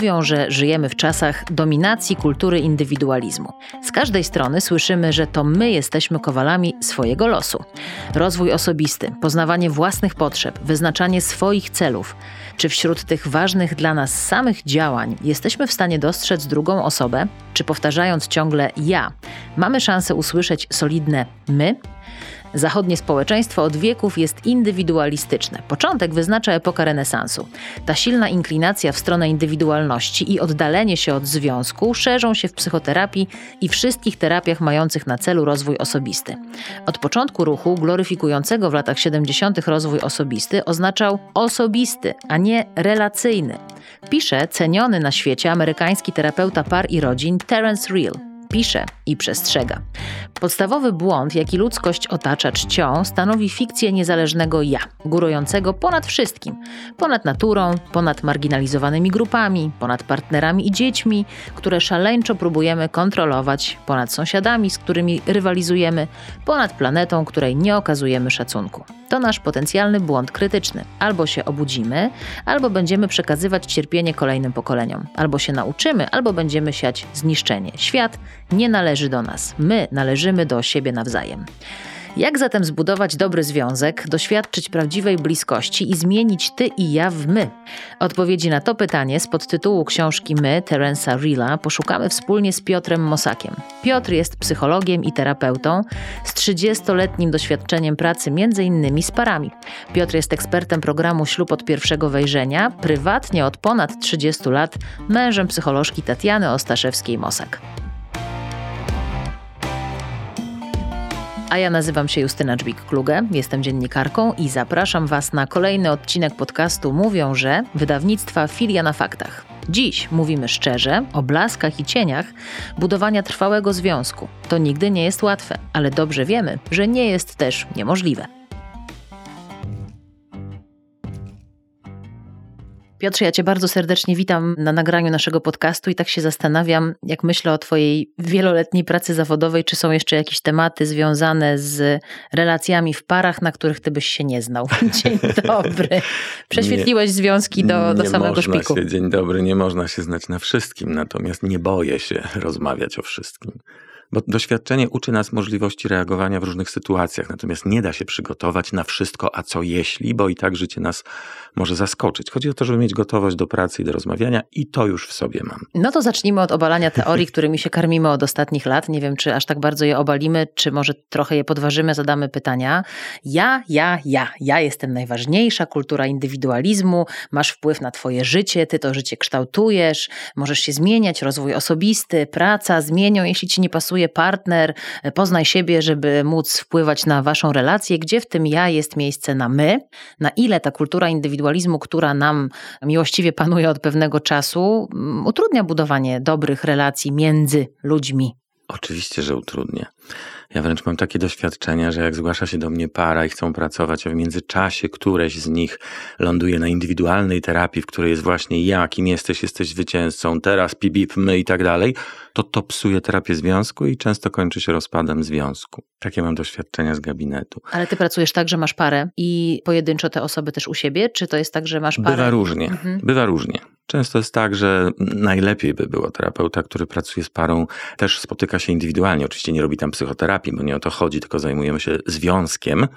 Mówią, że żyjemy w czasach dominacji kultury indywidualizmu. Z każdej strony słyszymy, że to my jesteśmy kowalami swojego losu. Rozwój osobisty, poznawanie własnych potrzeb, wyznaczanie swoich celów. Czy wśród tych ważnych dla nas samych działań jesteśmy w stanie dostrzec drugą osobę? Czy powtarzając ciągle ja, mamy szansę usłyszeć solidne my? Zachodnie społeczeństwo od wieków jest indywidualistyczne. Początek wyznacza epoka renesansu. Ta silna inklinacja w stronę indywidualności i oddalenie się od związku szerzą się w psychoterapii i wszystkich terapiach mających na celu rozwój osobisty. Od początku ruchu gloryfikującego w latach 70. rozwój osobisty oznaczał osobisty, a nie relacyjny. Pisze ceniony na świecie amerykański terapeuta par i rodzin Terence Real pisze i przestrzega. Podstawowy błąd, jaki ludzkość otacza czcią, stanowi fikcję niezależnego ja, górującego ponad wszystkim, ponad naturą, ponad marginalizowanymi grupami, ponad partnerami i dziećmi, które szaleńczo próbujemy kontrolować, ponad sąsiadami, z którymi rywalizujemy, ponad planetą, której nie okazujemy szacunku. To nasz potencjalny błąd krytyczny. Albo się obudzimy, albo będziemy przekazywać cierpienie kolejnym pokoleniom. Albo się nauczymy, albo będziemy siać zniszczenie. Świat nie należy do nas. My należymy do siebie nawzajem. Jak zatem zbudować dobry związek, doświadczyć prawdziwej bliskości i zmienić ty i ja w my? Odpowiedzi na to pytanie z podtytułu książki My Terensa Rilla poszukamy wspólnie z Piotrem Mosakiem. Piotr jest psychologiem i terapeutą z 30-letnim doświadczeniem pracy m.in. z parami. Piotr jest ekspertem programu Ślub od pierwszego wejrzenia, prywatnie od ponad 30 lat mężem psycholożki Tatiany Ostaszewskiej-Mosak. A ja nazywam się Justyna Dżbik-Kluge, jestem dziennikarką i zapraszam Was na kolejny odcinek podcastu Mówią, że wydawnictwa Filia na Faktach. Dziś mówimy szczerze o blaskach i cieniach budowania trwałego związku. To nigdy nie jest łatwe, ale dobrze wiemy, że nie jest też niemożliwe. Piotrze, ja Cię bardzo serdecznie witam na nagraniu naszego podcastu i tak się zastanawiam, jak myślę o Twojej wieloletniej pracy zawodowej, czy są jeszcze jakieś tematy związane z relacjami w parach, na których Ty byś się nie znał. Dzień dobry. Prześwietliłeś nie, związki do, do samego szpiku. Się, dzień dobry, nie można się znać na wszystkim, natomiast nie boję się rozmawiać o wszystkim. Bo doświadczenie uczy nas możliwości reagowania w różnych sytuacjach, natomiast nie da się przygotować na wszystko, a co jeśli, bo i tak życie nas może zaskoczyć. Chodzi o to, żeby mieć gotowość do pracy i do rozmawiania i to już w sobie mam. No to zacznijmy od obalania teorii, którymi się karmimy od ostatnich lat. Nie wiem, czy aż tak bardzo je obalimy, czy może trochę je podważymy, zadamy pytania. Ja, ja, ja. Ja jestem najważniejsza, kultura indywidualizmu, masz wpływ na twoje życie, ty to życie kształtujesz, możesz się zmieniać, rozwój osobisty, praca zmienią, jeśli ci nie pasuje partner, poznaj siebie, żeby móc wpływać na waszą relację, gdzie w tym ja jest miejsce na my, na ile ta kultura indywidualizmu, która nam miłościwie panuje od pewnego czasu, mm, utrudnia budowanie dobrych relacji między ludźmi. Oczywiście, że utrudnia. Ja wręcz mam takie doświadczenia, że jak zgłasza się do mnie para i chcą pracować, a w międzyczasie któreś z nich ląduje na indywidualnej terapii, w której jest właśnie ja, kim jesteś, jesteś zwycięzcą, teraz pibip, my i tak dalej, to to psuje terapię związku i często kończy się rozpadem związku. Takie mam doświadczenia z gabinetu. Ale ty pracujesz tak, że masz parę i pojedynczo te osoby też u siebie, czy to jest tak, że masz parę? Bywa różnie, mhm. bywa różnie. Często jest tak, że najlepiej by było terapeuta, który pracuje z parą, też spotyka się indywidualnie. Oczywiście nie robi tam psychoterapii, bo nie o to chodzi, tylko zajmujemy się związkiem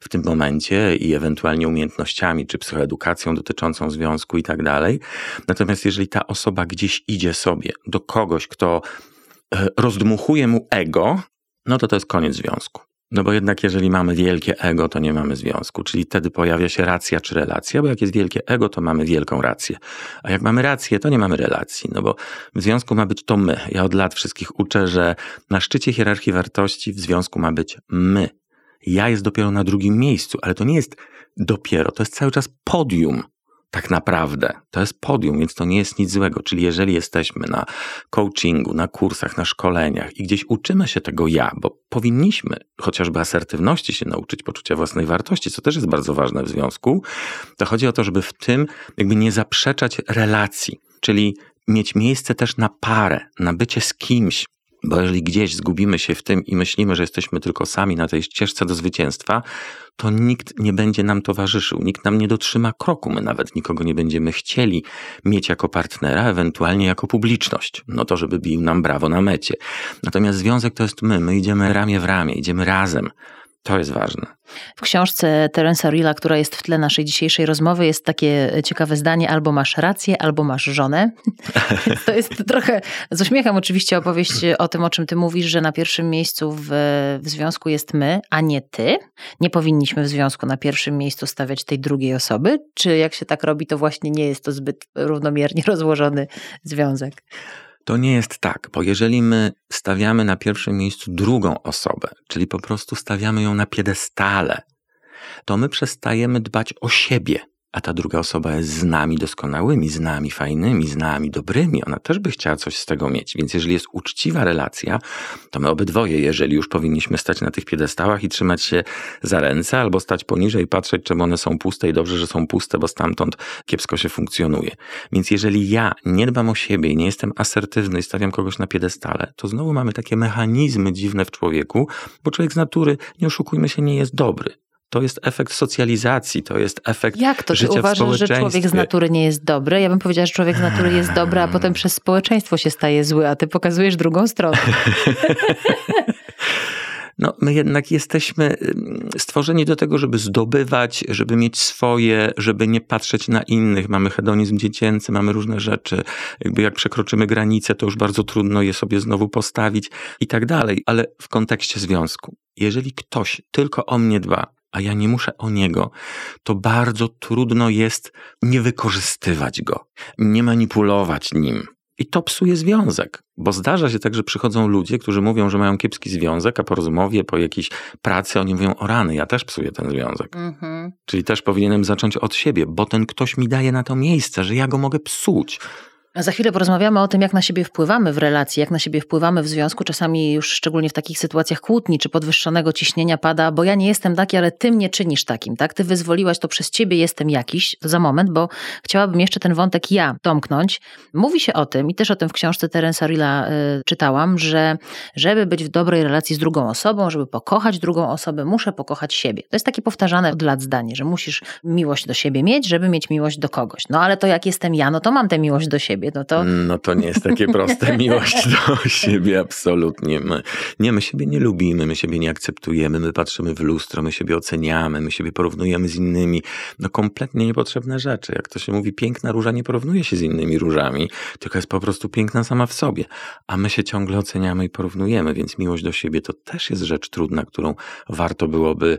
w tym momencie i ewentualnie umiejętnościami czy psychoedukacją dotyczącą związku i tak dalej. Natomiast jeżeli ta osoba gdzieś idzie sobie do kogoś, kto e, rozdmuchuje mu ego, no to to jest koniec związku. No bo jednak jeżeli mamy wielkie ego, to nie mamy związku, czyli wtedy pojawia się racja czy relacja, bo jak jest wielkie ego, to mamy wielką rację. A jak mamy rację, to nie mamy relacji, no bo w związku ma być to my. Ja od lat wszystkich uczę, że na szczycie hierarchii wartości w związku ma być my. Ja jest dopiero na drugim miejscu, ale to nie jest dopiero, to jest cały czas podium tak naprawdę. To jest podium, więc to nie jest nic złego. Czyli jeżeli jesteśmy na coachingu, na kursach, na szkoleniach i gdzieś uczymy się tego ja, bo powinniśmy chociażby asertywności się nauczyć, poczucia własnej wartości, co też jest bardzo ważne w związku, to chodzi o to, żeby w tym jakby nie zaprzeczać relacji, czyli mieć miejsce też na parę, na bycie z kimś, Bo jeżeli gdzieś zgubimy się w tym i myślimy, że jesteśmy tylko sami na tej ścieżce do zwycięstwa, to nikt nie będzie nam towarzyszył, nikt nam nie dotrzyma kroku, my nawet nikogo nie będziemy chcieli mieć jako partnera, ewentualnie jako publiczność. No to, żeby bił nam brawo na mecie. Natomiast związek to jest my, my idziemy ramię w ramię, idziemy razem. To jest ważne. W książce Terensa Rilla, która jest w tle naszej dzisiejszej rozmowy, jest takie ciekawe zdanie: albo masz rację, albo masz żonę. to jest trochę z uśmiechem oczywiście opowieść o tym, o czym ty mówisz, że na pierwszym miejscu w, w związku jest my, a nie ty. Nie powinniśmy w związku na pierwszym miejscu stawiać tej drugiej osoby. Czy jak się tak robi, to właśnie nie jest to zbyt równomiernie rozłożony związek? To nie jest tak, bo jeżeli my stawiamy na pierwszym miejscu drugą osobę, czyli po prostu stawiamy ją na piedestale, to my przestajemy dbać o siebie a ta druga osoba jest z nami doskonałymi, z nami fajnymi, z nami dobrymi, ona też by chciała coś z tego mieć. Więc jeżeli jest uczciwa relacja, to my obydwoje, jeżeli już powinniśmy stać na tych piedestałach i trzymać się za ręce, albo stać poniżej i patrzeć, czemu one są puste i dobrze, że są puste, bo stamtąd kiepsko się funkcjonuje. Więc jeżeli ja nie dbam o siebie i nie jestem asertywny i stawiam kogoś na piedestale, to znowu mamy takie mechanizmy dziwne w człowieku, bo człowiek z natury, nie oszukujmy się, nie jest dobry. To jest efekt socjalizacji, to jest efekt Jak to? Ty życia uważasz, że człowiek z natury nie jest dobry? Ja bym powiedziała, że człowiek z natury jest dobry, a potem przez społeczeństwo się staje zły, a ty pokazujesz drugą stronę. No, my jednak jesteśmy stworzeni do tego, żeby zdobywać, żeby mieć swoje, żeby nie patrzeć na innych. Mamy hedonizm dziecięcy, mamy różne rzeczy. Jakby jak przekroczymy granicę, to już bardzo trudno je sobie znowu postawić i tak dalej. Ale w kontekście związku, jeżeli ktoś tylko o mnie dba, a ja nie muszę o niego, to bardzo trudno jest nie wykorzystywać go, nie manipulować nim. I to psuje związek, bo zdarza się tak, że przychodzą ludzie, którzy mówią, że mają kiepski związek, a po rozmowie, po jakiejś pracy oni mówią, o rany, ja też psuję ten związek. Mhm. Czyli też powinienem zacząć od siebie, bo ten ktoś mi daje na to miejsce, że ja go mogę psuć. A za chwilę porozmawiamy o tym, jak na siebie wpływamy w relacji, jak na siebie wpływamy w związku. Czasami już szczególnie w takich sytuacjach kłótni czy podwyższonego ciśnienia pada, bo ja nie jestem taki, ale ty mnie czynisz takim, tak? Ty wyzwoliłaś, to przez ciebie jestem jakiś. Za moment, bo chciałabym jeszcze ten wątek ja domknąć. Mówi się o tym i też o tym w książce Terensa Rilla y, czytałam, że żeby być w dobrej relacji z drugą osobą, żeby pokochać drugą osobę, muszę pokochać siebie. To jest takie powtarzane od lat zdanie, że musisz miłość do siebie mieć, żeby mieć miłość do kogoś. No ale to jak jestem ja, no to mam tę miłość do siebie siebie, no to... No to nie jest takie proste miłość do siebie, absolutnie. My, nie, my siebie nie lubimy, my siebie nie akceptujemy, my patrzymy w lustro, my siebie oceniamy, my siebie porównujemy z innymi. No kompletnie niepotrzebne rzeczy. Jak to się mówi, piękna róża nie porównuje się z innymi różami, tylko jest po prostu piękna sama w sobie. A my się ciągle oceniamy i porównujemy, więc miłość do siebie to też jest rzecz trudna, którą warto byłoby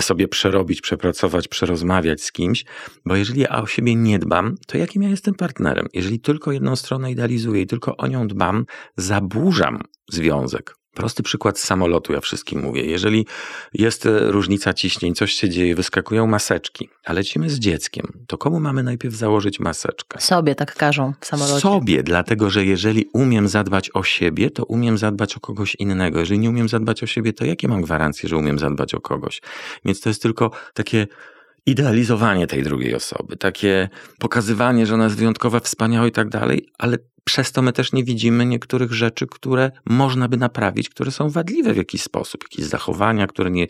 sobie przerobić, przepracować, przerozmawiać z kimś, bo jeżeli ja o siebie nie dbam, to jakim ja jestem partnerem? Jeżeli tylko tylko jedną stronę idealizuję i tylko o nią dbam, zaburzam związek. Prosty przykład z samolotu, ja wszystkim mówię. Jeżeli jest e, różnica ciśnień, coś się dzieje, wyskakują maseczki, a lecimy z dzieckiem, to komu mamy najpierw założyć maseczkę? Sobie tak każą w samolocie. Sobie, dlatego że jeżeli umiem zadbać o siebie, to umiem zadbać o kogoś innego. Jeżeli nie umiem zadbać o siebie, to jakie mam gwarancje, że umiem zadbać o kogoś? Więc to jest tylko takie idealizowanie tej drugiej osoby, takie pokazywanie, że ona jest wyjątkowa, wspaniała i tak dalej, ale przez to my też nie widzimy niektórych rzeczy, które można by naprawić, które są wadliwe w jakiś sposób, jakieś zachowania, które nie,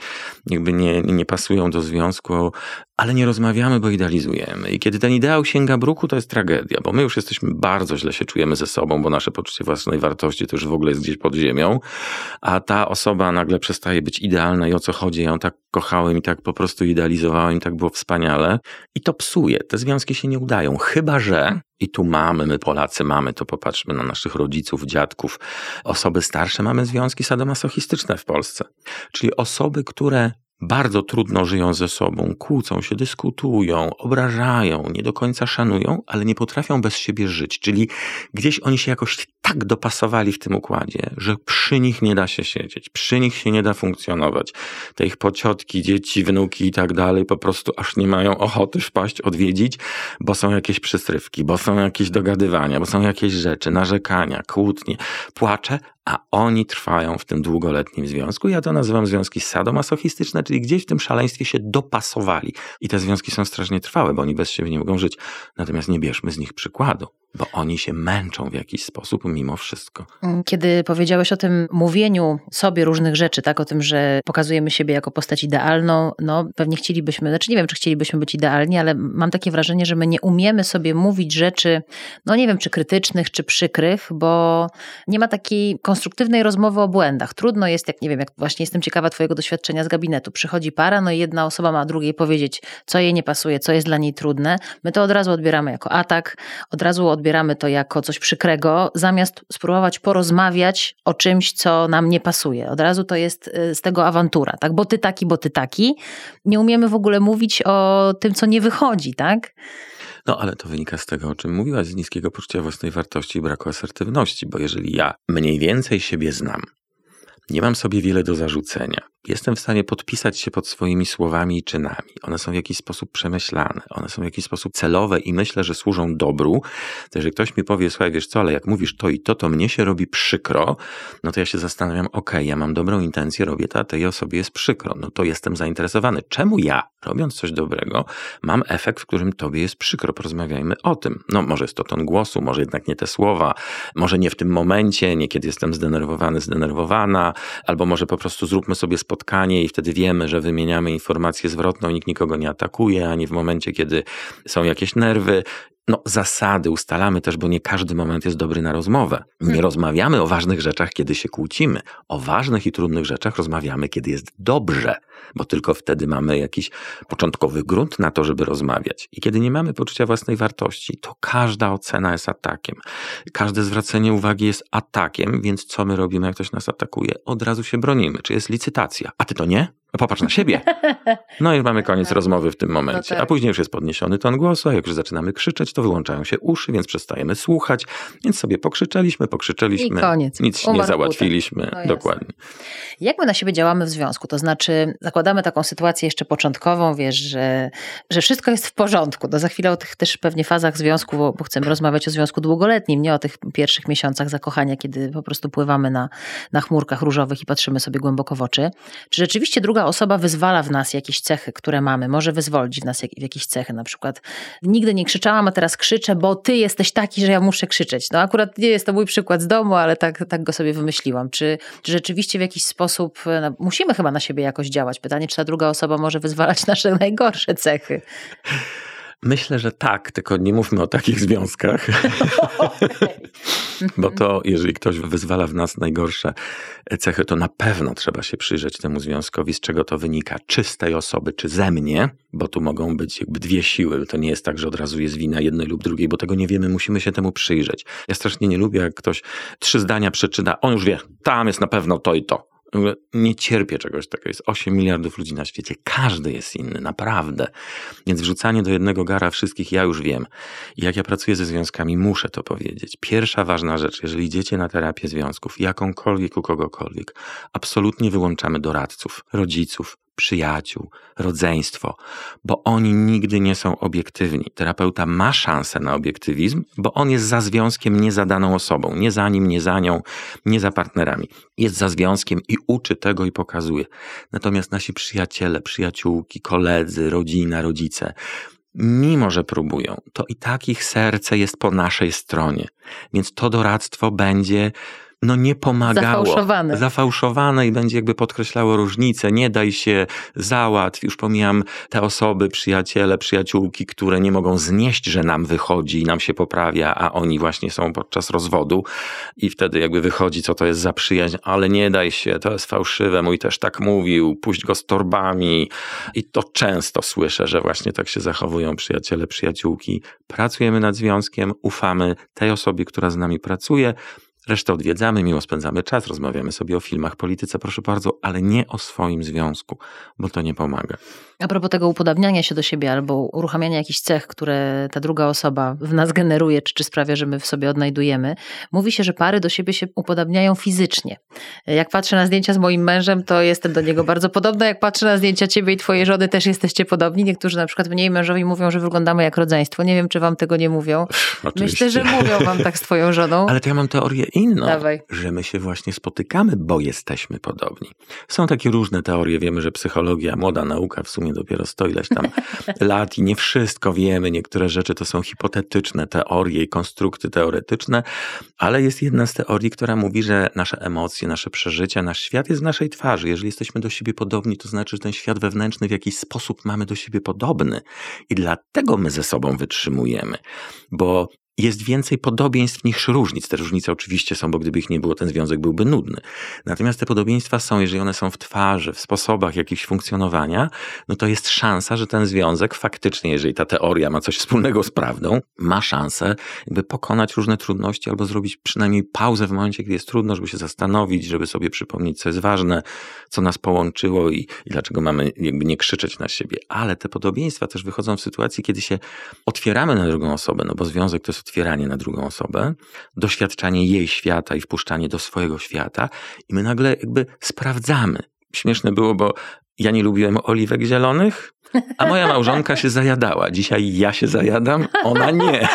jakby nie, nie pasują do związku, ale nie rozmawiamy, bo idealizujemy. I kiedy ten ideał sięga bruku, to jest tragedia, bo my już jesteśmy bardzo źle się czujemy ze sobą, bo nasze poczucie własnej wartości to już w ogóle jest gdzieś pod ziemią, a ta osoba nagle przestaje być idealna i o co chodzi, ja ją tak kochałem i tak po prostu idealizowałem i tak było wspaniale. I to psuje. Te związki się nie udają, chyba że i tu mamy, my Polacy mamy, to popatrzmy na naszych rodziców, dziadków, osoby starsze, mamy związki sadomasochistyczne w Polsce. Czyli osoby, które bardzo trudno żyją ze sobą, kłócą się, dyskutują, obrażają, nie do końca szanują, ale nie potrafią bez siebie żyć. Czyli gdzieś oni się jakoś tak dopasowali w tym układzie, że przy nich nie da się siedzieć, przy nich się nie da funkcjonować. Te ich pociotki, dzieci, wnuki i tak dalej po prostu aż nie mają ochoty wpaść, odwiedzić, bo są jakieś przystrywki, bo są jakieś dogadywania, bo są jakieś rzeczy, narzekania, kłótnie, płacze, a oni trwają w tym długoletnim związku. Ja to nazywam związki sadomasochistyczne, czyli gdzieś w tym szaleństwie się dopasowali. I te związki są strasznie trwałe, bo oni bez siebie nie mogą żyć. Natomiast nie bierzmy z nich przykładu. Bo oni się męczą w jakiś sposób mimo wszystko. Mm, kiedy powiedziałeś o tym mówieniu sobie różnych rzeczy, tak, o tym, że pokazujemy siebie jako postać idealną, no pewnie chcielibyśmy, znaczy nie wiem, czy chcielibyśmy być idealni, ale mam takie wrażenie, że my nie umiemy sobie mówić rzeczy, no nie wiem, czy krytycznych, czy przykrych, bo nie ma takiej konstruktywnej rozmowy o błędach. Trudno jest, jak nie wiem, jak właśnie jestem ciekawa twojego doświadczenia z gabinetu. Przychodzi para, no i jedna osoba ma drugiej powiedzieć, co jej nie pasuje, co jest dla niej trudne. My to od razu odbieramy jako atak, od razu odbieramy to jako coś przykrego, zamiast spróbować porozmawiać o czymś, co nam nie pasuje. Od razu to jest y, z tego awantura, tak? Bo ty taki, bo ty taki. Nie umiemy w ogóle mówić o tym, co nie wychodzi, tak? No ale to wynika z tego, o czym mówiłaś, z niskiego poczucia własnej wartości i braku asertywności, bo jeżeli ja mniej więcej siebie znam, nie mam sobie wiele do zarzucenia, jestem w stanie podpisać się pod swoimi słowami i czynami. One są w jakiś sposób przemyślane, one są w jakiś sposób celowe i myślę, że służą dobru. To jeżeli ktoś mi powie, słuchaj, wiesz co, ale jak mówisz to i to, to mnie się robi przykro, no to ja się zastanawiam, okay, ja mam dobrą intencję, robię to, a tej osobie jest przykro. No to jestem zainteresowany. Czemu ja, robiąc coś dobrego, mam efekt, w którym tobie jest przykro? Porozmawiajmy o tym. No może jest to ton głosu, może jednak nie te słowa, może nie w tym momencie, nie kiedy jestem zdenerwowany, zdenerwowana, albo może po prostu zróbmy sobie spotkanie i wtedy wiemy, że wymieniamy informację zwrotną, nikt nikogo nie atakuje, ani w momencie, kiedy są jakieś nerwy. No, zasady ustalamy też, bo nie każdy moment jest dobry na rozmowę. Nie hmm. rozmawiamy o ważnych rzeczach, kiedy się kłócimy. O ważnych i trudnych rzeczach rozmawiamy, kiedy jest dobrze, bo tylko wtedy mamy jakiś początkowy grunt na to, żeby rozmawiać. I kiedy nie mamy poczucia własnej wartości, to każda ocena jest atakiem. Każde zwracanie uwagi jest atakiem, więc co my robimy, jak ktoś nas atakuje? Od razu się bronimy. Czy jest licytacja? A ty to nie? No popatrz na siebie. No i mamy koniec rozmowy w tym momencie. No tak. A później już jest podniesiony ton głosu, a jak już zaczynamy krzyczeć, to wyłączają się uszy, więc przestajemy słuchać. Więc sobie pokrzyczeliśmy, pokrzyczeliśmy. I koniec. Nic nie załatwiliśmy. No Dokładnie. Jak my na siebie działamy w związku? To znaczy, zakładamy taką sytuację jeszcze początkową, wiesz, że, że wszystko jest w porządku. No za chwilę o tych też pewnie fazach związku, bo, bo chcemy rozmawiać o związku długoletnim, nie o tych pierwszych miesiącach zakochania, kiedy po prostu pływamy na, na chmurkach różowych i patrzymy sobie głęboko w oczy. Czy rzeczywiście druga druga osoba wyzwala w nas jakieś cechy, które mamy, może wyzwolić w nas jak, jakieś cechy, na przykład nigdy nie krzyczałam, a teraz krzyczę, bo ty jesteś taki, że ja muszę krzyczeć. No akurat nie jest to mój przykład z domu, ale tak, tak go sobie wymyśliłam. Czy, czy rzeczywiście w jakiś sposób no, musimy chyba na siebie jakoś działać? Pytanie, czy ta druga osoba może wyzwalać nasze najgorsze cechy? Myślę, że tak, tylko nie mówmy o takich związkach. Bo to, jeżeli ktoś wyzwala w nas najgorsze cechy, to na pewno trzeba się przyjrzeć temu związkowi, z czego to wynika. Czy z tej osoby, czy ze mnie, bo tu mogą być jakby dwie siły. To nie jest tak, że od razu jest wina jednej lub drugiej, bo tego nie wiemy, musimy się temu przyjrzeć. Ja strasznie nie lubię, jak ktoś trzy zdania przeczyta, on już wie, tam jest na pewno to i to. Nie cierpię czegoś takiego. Jest 8 miliardów ludzi na świecie. Każdy jest inny, naprawdę. Więc wrzucanie do jednego gara wszystkich ja już wiem. I jak ja pracuję ze związkami, muszę to powiedzieć. Pierwsza ważna rzecz, jeżeli idziecie na terapię związków, jakąkolwiek u kogokolwiek, absolutnie wyłączamy doradców, rodziców, przyjaciół, rodzeństwo, bo oni nigdy nie są obiektywni. Terapeuta ma szansę na obiektywizm, bo on jest za związkiem nie za daną osobą, nie za nim, nie za nią, nie za partnerami. Jest za związkiem i uczy tego i pokazuje. Natomiast nasi przyjaciele, przyjaciółki, koledzy, rodzina, rodzice, mimo że próbują, to i tak ich serce jest po naszej stronie. Więc to doradztwo będzie no nie pomagało. Zafałszowane. Zafałszowane i będzie jakby podkreślało różnice. Nie daj się, załatw. Już pomijam te osoby, przyjaciele, przyjaciółki, które nie mogą znieść, że nam wychodzi i nam się poprawia, a oni właśnie są podczas rozwodu i wtedy jakby wychodzi, co to jest za przyjaźń, ale nie daj się, to jest fałszywe, mój też tak mówił, puść go z torbami. I to często słyszę, że właśnie tak się zachowują przyjaciele, przyjaciółki. Pracujemy nad związkiem, ufamy tej osobie, która z nami pracuje, Resztę odwiedzamy, miło spędzamy czas, rozmawiamy sobie o filmach, polityce, proszę bardzo, ale nie o swoim związku, bo to nie pomaga. A propos tego upodabniania się do siebie albo uruchamiania jakichś cech, które ta druga osoba w nas generuje, czy, czy sprawia, że my w sobie odnajdujemy, mówi się, że pary do siebie się upodabniają fizycznie. Jak patrzę na zdjęcia z moim mężem, to jestem do niego bardzo podobna. Jak patrzę na zdjęcia ciebie i twojej żony, też jesteście podobni. Niektórzy na przykład mnie i mężowi mówią, że wyglądamy jak rodzeństwo. Nie wiem, czy wam tego nie mówią. Oczywiście. Myślę, że mówią wam tak z twoją żoną. Ale to ja mam teorię inną, Dawaj. że my się właśnie spotykamy, bo jesteśmy podobni. Są takie różne teorie, wiemy, że psychologia, młoda nauka w sumie dopiero stoi ileś tam lat i nie wszystko wiemy, niektóre rzeczy to są hipotetyczne teorie i konstrukty teoretyczne, ale jest jedna z teorii, która mówi, że nasze emocje, nasze przeżycia, nasz świat jest w naszej twarzy. Jeżeli jesteśmy do siebie podobni, to znaczy, że ten świat wewnętrzny w jakiś sposób mamy do siebie podobny. I dlatego my ze sobą wytrzymujemy, bo jest więcej podobieństw niż różnic. Te różnice oczywiście są, bo gdyby ich nie było, ten związek byłby nudny. Natomiast te podobieństwa są, jeżeli one są w twarzy, w sposobach jakichś funkcjonowania, no to jest szansa, że ten związek faktycznie, jeżeli ta teoria ma coś wspólnego z prawdą, ma szansę jakby pokonać różne trudności albo zrobić przynajmniej pauzę w momencie, kiedy jest trudno, żeby się zastanowić, żeby sobie przypomnieć, co jest ważne, co nas połączyło i, i dlaczego mamy jakby nie krzyczeć na siebie. Ale te podobieństwa też wychodzą w sytuacji, kiedy się otwieramy na drugą osobę, no bo związek to jest otwieranie na drugą osobę, doświadczanie jej świata i wpuszczanie do swojego świata i my nagle jakby sprawdzamy. Śmieszne było, bo ja nie lubiłem oliwek zielonych, a moja małżonka się zajadała. Dzisiaj ja się zajadam, ona nie.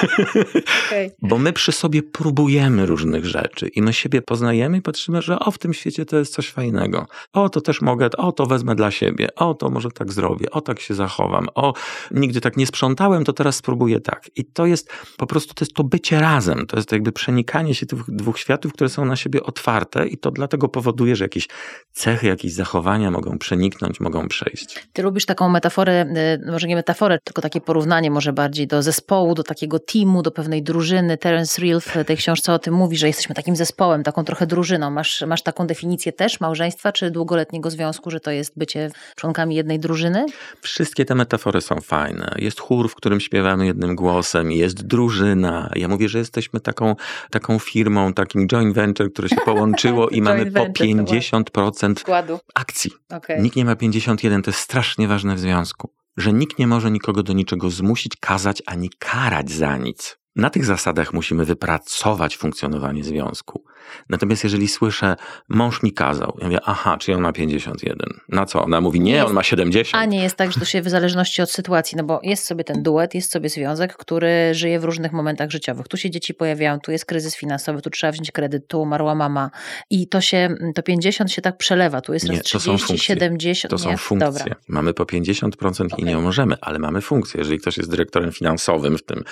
Okay. Bo my przy sobie próbujemy różnych rzeczy i my siebie poznajemy i patrzymy, że o, w tym świecie to jest coś fajnego. O, to też mogę, o, to wezmę dla siebie. O, to może tak zrobię. O, tak się zachowam. O, nigdy tak nie sprzątałem, to teraz spróbuję tak. I to jest po prostu, to jest to bycie razem. To jest jakby przenikanie się tych dwóch światów, które są na siebie otwarte i to dlatego powoduje, że jakieś cechy, jakieś zachowania mogą przeniknąć, mogą przejść. Ty lubisz taką metaforę y, może nie metaforę, tylko takie porównanie może bardziej do zespołu, do takiego teamu, do pewnej drużyny. Terence Real w tej książce o tym mówi, że jesteśmy takim zespołem, taką trochę drużyną. Masz, masz taką definicję też małżeństwa czy długoletniego związku, że to jest bycie członkami jednej drużyny? Wszystkie te metafory są fajne. Jest chór, w którym śpiewamy jednym głosem, jest drużyna. Ja mówię, że jesteśmy taką, taką firmą, takim joint venture, które się połączyło i mamy po 50% Składu. akcji. Okay. Nikt nie ma 51, to jest strasznie ważne w związku że nikt nie może nikogo do niczego zmusić, kazać ani karać za nic. Na tych zasadach musimy wypracować funkcjonowanie związku. Natomiast jeżeli słyszę, mąż mi kazał, ja mówię, aha, czy on ma 51. Na co? Ona mówi, nie, jest, on ma 70. A nie jest tak, że to się w zależności od sytuacji, no bo jest sobie ten duet, jest sobie związek, który żyje w różnych momentach życiowych. Tu się dzieci pojawiają, tu jest kryzys finansowy, tu trzeba wziąć kredyt, tu umarła mama i to się, to 50 się tak przelewa, tu jest nie, raz 30, to 70. To są funkcje. Dobra. Mamy po 50% okay. i nie możemy, ale mamy funkcję. Jeżeli ktoś jest dyrektorem finansowym w, tym,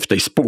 w tej spółce,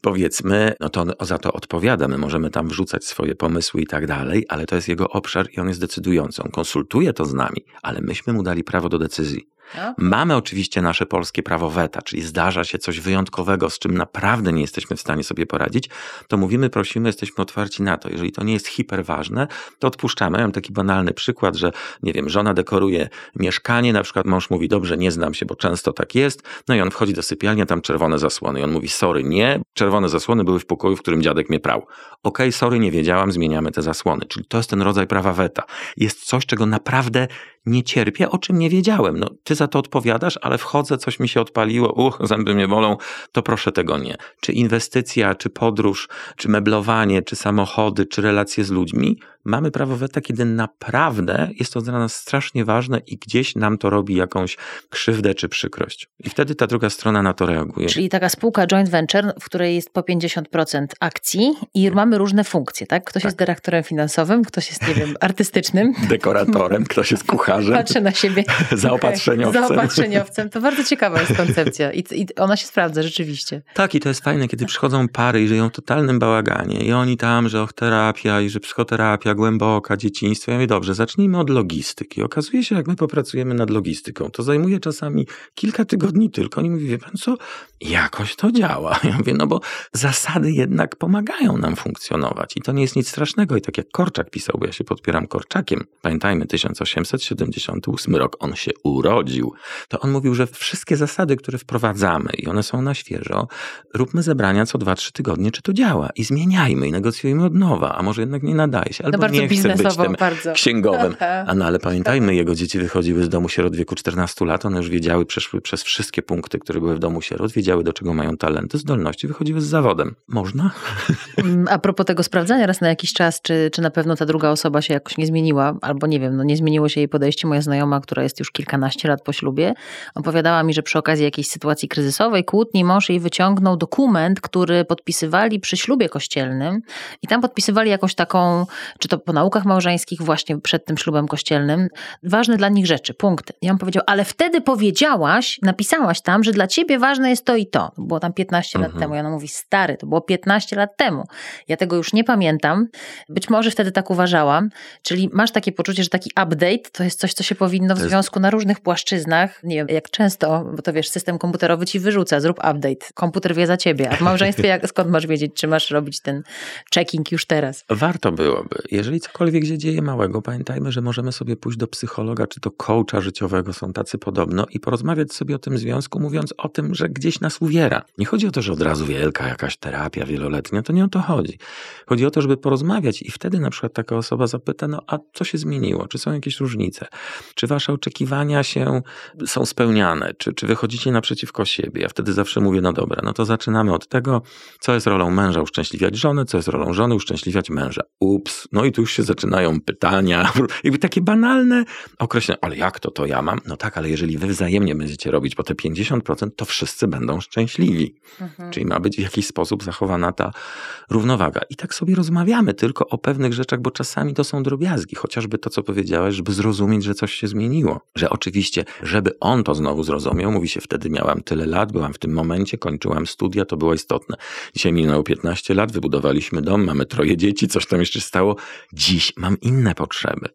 powiedzmy, no to on za to odpowiada. My możemy tam wrzucać swoje pomysły i tak dalej, ale to jest jego obszar i on jest decydujący. On konsultuje to z nami, ale myśmy mu dali prawo do decyzji. Okay. Mamy oczywiście nasze polskie prawo weta, czyli zdarza się coś wyjątkowego, z czym naprawdę nie jesteśmy w stanie sobie poradzić, to mówimy, prosimy, jesteśmy otwarci na to. Jeżeli to nie jest hiperważne, to odpuszczamy. Ja mam taki banalny przykład, że nie wiem, żona dekoruje mieszkanie, na przykład mąż mówi, dobrze, nie znam się, bo często tak jest, no i on wchodzi do sypialni, a tam czerwone zasłony i on mówi, sorry, nie, czerwone zasłony były w pokoju, w którym dziadek mnie prał. Okay, sorry, nie wiedziałam, zmieniamy te zasłony. Czyli to jest ten rodzaj prawa weta. Jest coś, czego naprawdę nie cierpię, o czym nie wiedziałem. No, ty za to odpowiadasz, ale wchodzę, coś mi się odpaliło, uch, zęby mnie bolą, to proszę tego nie. Czy inwestycja, czy podróż, czy meblowanie, czy samochody, czy relacje z ludźmi, mamy prawo weta, kiedy naprawdę jest to dla nas strasznie ważne i gdzieś nam to robi jakąś krzywdę czy przykrość. I wtedy ta druga strona na to reaguje. Czyli taka spółka joint venture, w której jest po 50% akcji i mamy różne funkcje, tak? Ktoś tak. jest dyrektorem finansowym, ktoś jest, nie wiem, artystycznym. Dekoratorem, ktoś jest kucharzem. Patrzę na siebie. Zaopatrzeniowcem. Zaopatrzeniowcem. To bardzo ciekawa jest koncepcja i, i ona się sprawdza rzeczywiście. Tak i to jest fajne, kiedy przychodzą pary i żyją w totalnym bałaganie i oni tam, że och, terapia i że psychoterapia głęboka, dzieciństwo. Ja mówię, dobrze, zacznijmy od logistyki. Okazuje się, jak my popracujemy nad logistyką, to zajmuje czasami kilka tygodni tylko. Oni mówią, wie pan co, jakoś to działa. Ja mówię, no bo zasady jednak pomagają nam funkcjonować i to nie jest nic strasznego. I tak jak Korczak pisał, bo ja się podpieram Korczakiem, pamiętajmy, 1878 rok, on się urodził, to on mówił, że wszystkie zasady, które wprowadzamy i one są na świeżo, róbmy zebrania co 2-3 tygodnie, czy to działa i zmieniajmy i negocjujmy od nowa, a może jednak nie nadaje się. Albo bardzo nie chcę być tym bardzo. księgowym. A no ale pamiętajmy, jego dzieci wychodziły z domu sierot w wieku 14 lat, one już wiedziały, przeszły przez wszystkie punkty, które były w domu sierot, wiedziały do czego mają talenty, zdolności, wychodziły z zawodem. Można? Mm, a propos tego sprawdzania raz na jakiś czas, czy, czy na pewno ta druga osoba się jakoś nie zmieniła, albo nie wiem, no nie zmieniło się jej podejście. Moja znajoma, która jest już kilkanaście lat po ślubie, opowiadała mi, że przy okazji jakiejś sytuacji kryzysowej, kłótni, mąż jej wyciągnął dokument, który podpisywali przy ślubie kościelnym i tam podpisywali jakąś taką, czy to po naukach małżeńskich, właśnie przed tym ślubem kościelnym, ważne dla nich rzeczy, punkty. I on powiedział, ale wtedy powiedziałaś, napisałaś tam, że dla ciebie ważne jest to i to. to było tam 15 mhm. lat temu. I ona mówi, stary, to było 15 lat temu. Ja tego już nie pamiętam. Być może wtedy tak uważałam. Czyli masz takie poczucie, że taki update to jest coś, co się powinno w związku na różnych płaszczyznach. Nie wiem, jak często, bo to wiesz, system komputerowy ci wyrzuca, zrób update. Komputer wie za ciebie. A w małżeństwie jak, skąd masz wiedzieć, czy masz robić ten checking już teraz? Warto byłoby. Jeżeli cokolwiek się dzieje małego, pamiętajmy, że możemy sobie pójść do psychologa czy do coacha życiowego, są tacy podobno, i porozmawiać sobie o tym związku, mówiąc o tym, że gdzieś nas uwiera. Nie chodzi o to, że od razu wielka jakaś terapia wieloletnia, to nie o to chodzi. Chodzi o to, żeby porozmawiać i wtedy na przykład taka osoba zapyta, no a co się zmieniło? Czy są jakieś różnice? Czy wasze oczekiwania się są spełniane? Czy, czy wychodzicie naprzeciwko siebie? Ja wtedy zawsze mówię, no dobra, no to zaczynamy od tego, co jest rolą męża uszczęśliwiać żonę, co jest rolą żony uszczęśliwiać męża. Ups, no i tu już się zaczynają pytania, jakby takie banalne określenia, ale jak to, to ja mam? No tak, ale jeżeli wy wzajemnie będziecie robić po te 50%, to wszyscy będą szczęśliwi. Mhm. Czyli ma być w jakiś sposób zachowana ta równowaga. I tak sobie rozmawiamy tylko o pewnych rzeczach, bo czasami to są drobiazgi, chociażby to, co powiedziałeś, żeby zrozumieć, że coś się zmieniło. Że oczywiście, żeby on to znowu zrozumiał, mówi się wtedy miałam tyle lat, byłam w tym momencie, kończyłam studia, to było istotne. Dzisiaj minęło 15 lat, wybudowaliśmy dom, mamy troje dzieci, coś tam jeszcze stało. Dziś mam inne potrzeby.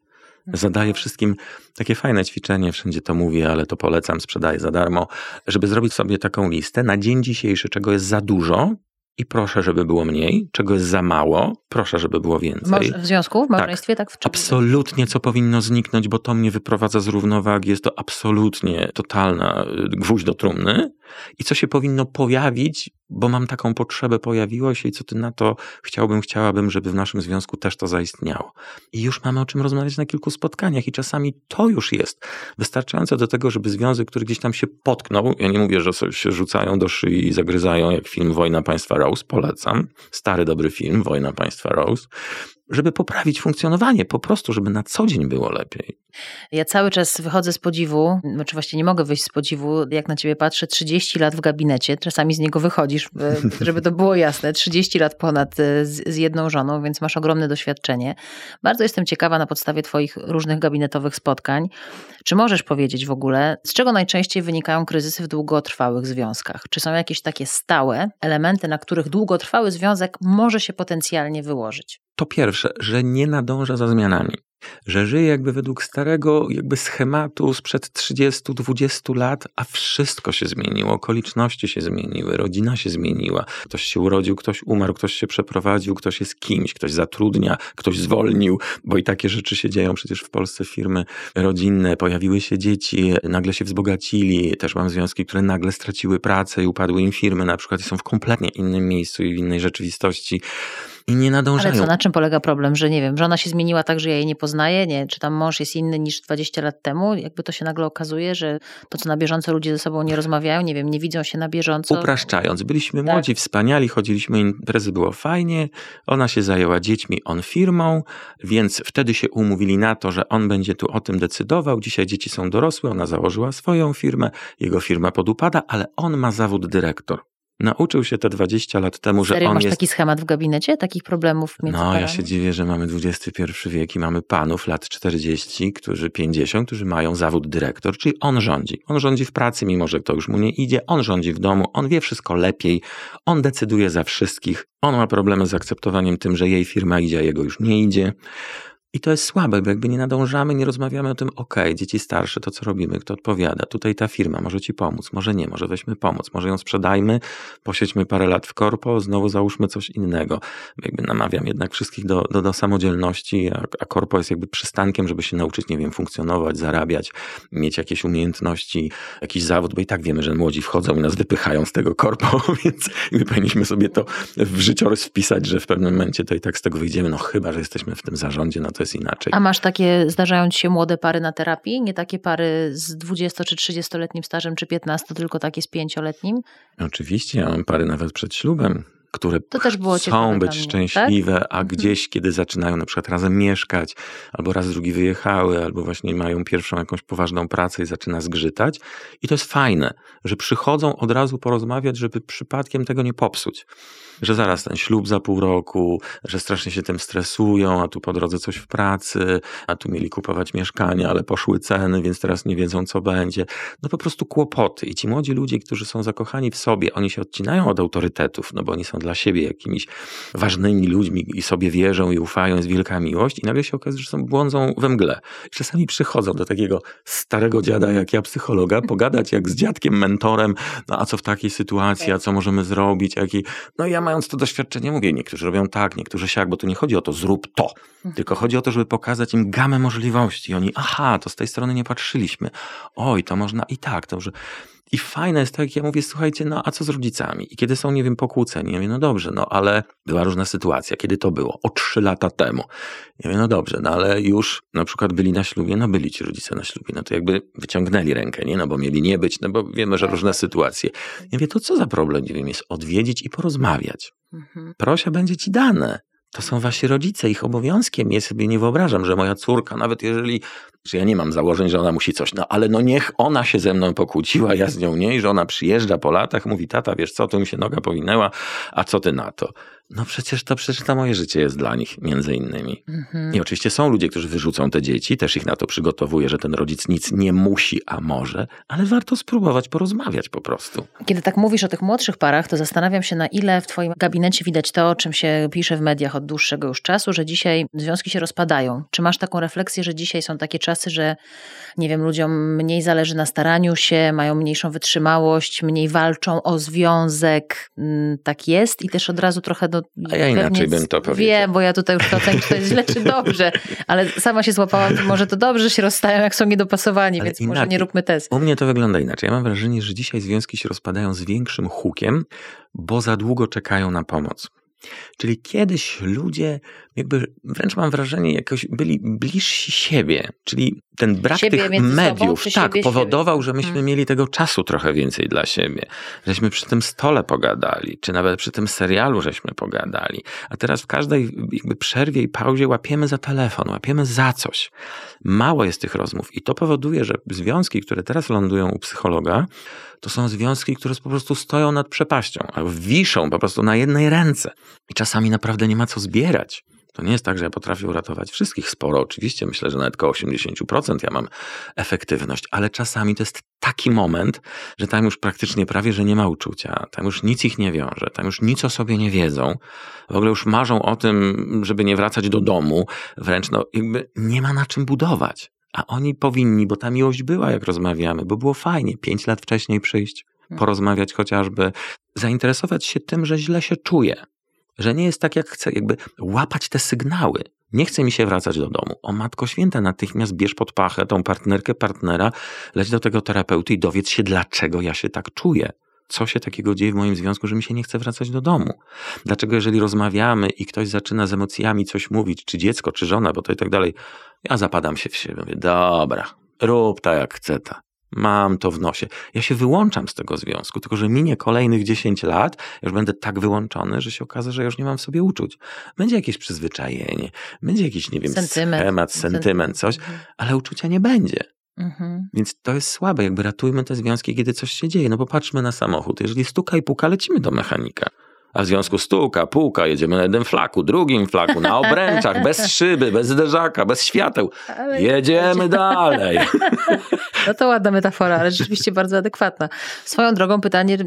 Zadaję wszystkim takie fajne ćwiczenie, wszędzie to mówię, ale to polecam, sprzedaję za darmo, żeby zrobić sobie taką listę na dzień dzisiejszy, czego jest za dużo, i proszę, żeby było mniej, czego jest za mało, proszę, żeby było więcej. W związku, w małżeństwie, tak? tak w absolutnie, co powinno zniknąć, bo to mnie wyprowadza z równowagi, jest to absolutnie totalna y, gwóźdź do trumny i co się powinno pojawić, bo mam taką potrzebę, pojawiło się i co ty na to chciałbym, chciałabym, żeby w naszym związku też to zaistniało. I już mamy o czym rozmawiać na kilku spotkaniach i czasami to już jest wystarczające do tego, żeby związek, który gdzieś tam się potknął, ja nie mówię, że się rzucają do szyi i zagryzają jak film Wojna Państwa Rose, polecam, stary dobry film Wojna Państwa Rose, żeby poprawić funkcjonowanie, po prostu, żeby na co dzień było lepiej. Ja cały czas wychodzę z podziwu, znaczy właściwie nie mogę wyjść z podziwu, jak na ciebie patrzę, 30 lat w gabinecie, czasami z niego wychodzisz, e, żeby to było jasne, 30 lat ponad e, z, z jedną żoną, więc masz ogromne doświadczenie. Bardzo jestem ciekawa na podstawie twoich różnych gabinetowych spotkań, czy możesz powiedzieć w ogóle, z czego najczęściej wynikają kryzysy w długotrwałych związkach? Czy są jakieś takie stałe elementy, na których długotrwały związek może się potencjalnie wyłożyć? To pierwsze, że nie nadąża za zmianami że żyje jakby według starego jakby schematu sprzed 30-20 lat, a wszystko się zmieniło, okoliczności się zmieniły, rodzina się zmieniła, ktoś się urodził, ktoś umarł, ktoś się przeprowadził, ktoś jest kimś, ktoś zatrudnia, ktoś zwolnił, bo i takie rzeczy się dzieją. Przecież w Polsce firmy rodzinne, pojawiły się dzieci, nagle się wzbogacili, też mam związki, które nagle straciły pracę i upadły im firmy na przykład są w kompletnie innym miejscu i w innej rzeczywistości i nie nadążają. Ale co, na czym polega problem, że nie wiem, żona się zmieniła tak, że ja jej nie poznaję, nie, czy tam mąż jest inny niż 20 lat temu, jakby to się nagle okazuje, że to, co na bieżąco ludzie ze sobą nie rozmawiają, nie wiem, nie widzą się na bieżąco. Upraszczając, byliśmy tak. młodzi, wspaniali, chodziliśmy imprezy, było fajnie, ona się zajęła dziećmi, on firmą, więc wtedy się umówili na to, że on będzie tu o tym decydował, dzisiaj dzieci są dorosłe, ona założyła swoją firmę, jego firma podupada, ale on ma zawód dyrektor. Nauczył się te 20 lat temu, że Serio, on masz jest... taki schemat w gabinecie, takich problemów między No, parami? ja się dziwię, że mamy XXI wiek i mamy panów lat 40, którzy 50, którzy mają zawód dyrektor, czyli on rządzi. On rządzi w pracy, mimo że to już mu nie idzie, on rządzi w domu, on wie wszystko lepiej, on decyduje za wszystkich, on ma problemy z akceptowaniem tym, że jej firma idzie, a jego już nie idzie. I to jest słabe, bo jakby nie nadążamy, nie rozmawiamy o tym, ok, dzieci starsze, to co robimy, kto odpowiada, tutaj ta firma może ci pomóc, może nie, może weźmy pomoc, może ją sprzedajmy, posiedźmy parę lat w korpo, znowu załóżmy coś innego. Jakby namawiam jednak wszystkich do, do, do samodzielności, a, a korpo jest jakby przystankiem, żeby się nauczyć, nie wiem, funkcjonować, zarabiać, mieć jakieś umiejętności, jakiś zawód, bo i tak wiemy, że młodzi wchodzą i nas wypychają z tego korpo, więc my powinniśmy sobie to w życiorys wpisać, że w pewnym momencie to i tak z tego wyjdziemy, no chyba, że jesteśmy w tym zarządzie, no to jest inaczej. A masz takie, zdarzają ci się młode pary na terapii? Nie takie pary z 20 czy 30-letnim stażem, czy 15, tylko takie z 5-letnim? Oczywiście, ja mam pary nawet przed ślubem które chcą być szczęśliwe, tak? a mhm. gdzieś, kiedy zaczynają na przykład razem mieszkać, albo raz drugi wyjechały, albo właśnie mają pierwszą jakąś poważną pracę i zaczyna zgrzytać. I to jest fajne, że przychodzą od razu porozmawiać, żeby przypadkiem tego nie popsuć że zaraz ten ślub za pół roku, że strasznie się tym stresują, a tu po drodze coś w pracy, a tu mieli kupować mieszkania, ale poszły ceny, więc teraz nie wiedzą, co będzie. No po prostu kłopoty. I ci młodzi ludzie, którzy są zakochani w sobie, oni się odcinają od autorytetów, no bo oni są dla siebie jakimiś ważnymi ludźmi i sobie wierzą i ufają, jest wielka miłość i nagle się okazuje, że są błądzą we mgle. Czasami przychodzą do takiego starego dziada jak ja, psychologa, pogadać jak z dziadkiem, mentorem, no a co w takiej sytuacji, a co możemy zrobić, jaki... No ja mając to doświadczenie mówię, niektórzy robią tak, niektórzy siak, bo tu nie chodzi o to zrób to, tylko chodzi o to, żeby pokazać im gamę możliwości. I oni, aha, to z tej strony nie patrzyliśmy. Oj, to można i tak, to że... I fajne jest to, jak ja mówię, słuchajcie, no a co z rodzicami? I kiedy są, nie wiem, pokłóceni? Ja mówię, no dobrze, no ale była różna sytuacja. Kiedy to było? O trzy lata temu. Ja mówię, no dobrze, no ale już na przykład byli na ślubie, no byli ci rodzice na ślubie, no to jakby wyciągnęli rękę, nie? No bo mieli nie być, no bo wiemy, że różne sytuacje. Ja mówię, to co za problem, nie wiem, jest odwiedzić i porozmawiać. Mhm. Prosia będzie ci dane. To są wasi rodzice, ich obowiązkiem. Ja sobie nie wyobrażam, że moja córka, nawet jeżeli, że ja nie mam założeń, że ona musi coś, no ale no niech ona się ze mną pokłóciła, ja z nią nie, że ona przyjeżdża po latach, mówi, tata, wiesz co, tu mi się noga powinęła, a co ty na to? No przecież to przecież to moje życie jest dla nich, między innymi. Mhm. I oczywiście są ludzie, którzy wyrzucą te dzieci, też ich na to przygotowuję, że ten rodzic nic nie musi, a może, ale warto spróbować porozmawiać po prostu. Kiedy tak mówisz o tych młodszych parach, to zastanawiam się, na ile w Twoim gabinecie widać to, o czym się pisze w mediach od dłuższego już czasu, że dzisiaj związki się rozpadają. Czy masz taką refleksję, że dzisiaj są takie czasy, że nie wiem, ludziom mniej zależy na staraniu się, mają mniejszą wytrzymałość, mniej walczą o związek. Mm, tak jest i też od razu trochę do a ja inaczej bym to powiedział. Wiem, bo ja tutaj już to ocenię, czy to jest źle, czy dobrze. Ale sama się złapałam, może to dobrze, że się rozstają, jak są niedopasowani, Ale więc inaczej. może nie róbmy testu. U mnie to wygląda inaczej. Ja mam wrażenie, że dzisiaj związki się rozpadają z większym hukiem, bo za długo czekają na pomoc. Czyli kiedyś ludzie, jakby wręcz mam wrażenie, jakoś byli bliżsi siebie. Czyli ten brak siebie tych mediów, tak, powodował, że myśmy hmm. mieli tego czasu trochę więcej dla siebie. Żeśmy przy tym stole pogadali, czy nawet przy tym serialu żeśmy pogadali. A teraz w każdej jakby przerwie i pauzie łapiemy za telefon, łapiemy za coś. Mało jest tych rozmów i to powoduje, że związki, które teraz lądują u psychologa, to są związki, które po prostu stoją nad przepaścią, wiszą po prostu na jednej ręce. I czasami naprawdę nie ma co zbierać. To nie jest tak, że ja potrafię uratować wszystkich sporo. Oczywiście myślę, że nawet około 80% ja mam efektywność, ale czasami to jest taki moment, że tam już praktycznie prawie, że nie ma uczucia. Tam już nic ich nie wiąże, tam już nic o sobie nie wiedzą. W ogóle już marzą o tym, żeby nie wracać do domu. Wręcz no, jakby nie ma na czym budować. A oni powinni, bo ta miłość była, jak rozmawiamy, bo było fajnie pięć lat wcześniej przyjść, hmm. porozmawiać chociażby, zainteresować się tym, że źle się czuje, że nie jest tak, jak chcę, jakby łapać te sygnały. Nie chce mi się wracać do domu. O Matko Święta, natychmiast bierz pod pachę tą partnerkę, partnera, leć do tego terapeuty i dowiedz się, dlaczego ja się tak czuję. Co się takiego dzieje w moim związku, że mi się nie chce wracać do domu? Dlaczego, jeżeli rozmawiamy i ktoś zaczyna z emocjami coś mówić, czy dziecko, czy żona, bo to i tak dalej, ja zapadam się w siebie. Mówię, dobra, rób tak jak chce ta. Mam to w nosie. Ja się wyłączam z tego związku, tylko że minie kolejnych 10 lat, już będę tak wyłączony, że się okaże, że już nie mam w sobie uczuć. Będzie jakieś przyzwyczajenie, będzie jakiś, nie wiem, sentyment, schemat, sentyment, coś, mhm. ale uczucia nie będzie. Mhm. Więc to jest słabe, jakby ratujmy te związki, kiedy coś się dzieje. No popatrzmy na samochód. Jeżeli stuka i puka, lecimy do mechanika. A w związku stuka, puka, jedziemy na jednym flaku, drugim flaku, na obręczach, bez szyby, bez zderzaka, bez świateł. Ale jedziemy dalej. No to ładna metafora, ale rzeczywiście bardzo adekwatna. Swoją drogą pytanie,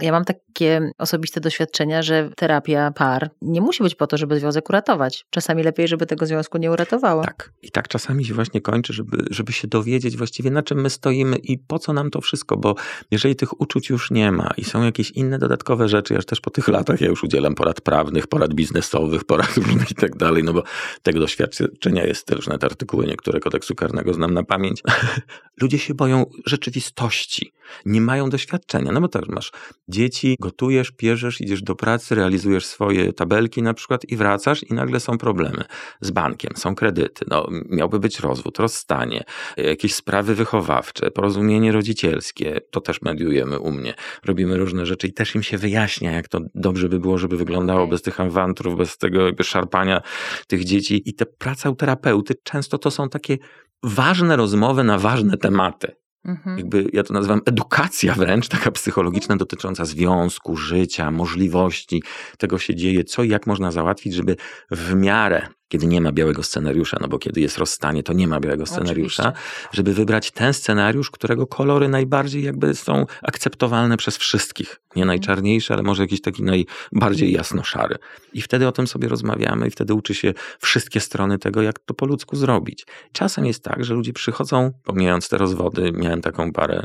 ja mam takie osobiste doświadczenia, że terapia par nie musi być po to, żeby związek uratować. Czasami lepiej, żeby tego związku nie uratowała. Tak. I tak czasami się właśnie kończy, żeby, żeby się dowiedzieć właściwie na czym my stoimy i po co nam to wszystko, bo jeżeli tych uczuć już nie ma i są jakieś inne dodatkowe rzeczy, ja już też po tych latach ja już udzielam porad prawnych, porad biznesowych, porad różnych i tak dalej, no bo tego doświadczenia jest też, nawet artykuły niektóre kodeksu karnego znam na pamięć. Ludzie się boją rzeczywistości, nie mają doświadczenia, no bo tak, masz dzieci, gotujesz, pierzesz, idziesz do pracy, realizujesz swoje tabelki na przykład i wracasz i nagle są problemy z bankiem, są kredyty, no miałby być rozwód, rozstanie, jakieś sprawy wychowawcze, porozumienie rodzicielskie, to też mediujemy u mnie, robimy różne rzeczy i też im się wyjaśnia, jak to dobrze by było, żeby wyglądało bez tych awanturów, bez tego jakby szarpania tych dzieci. I te praca u terapeuty często to są takie ważne rozmowy na ważne tematy. Mhm. Jakby ja to nazywam edukacja wręcz, taka psychologiczna, dotycząca związku, życia, możliwości, tego się dzieje, co i jak można załatwić, żeby w miarę kiedy nie ma białego scenariusza, no bo kiedy jest rozstanie, to nie ma białego scenariusza, Oczywiście. żeby wybrać ten scenariusz, którego kolory najbardziej jakby są akceptowalne przez wszystkich. Nie najczarniejszy, ale może jakiś taki najbardziej jasno-szary. I wtedy o tym sobie rozmawiamy i wtedy uczy się wszystkie strony tego, jak to po ludzku zrobić. Czasem jest tak, że ludzie przychodzą, pomijając te rozwody, miałem taką parę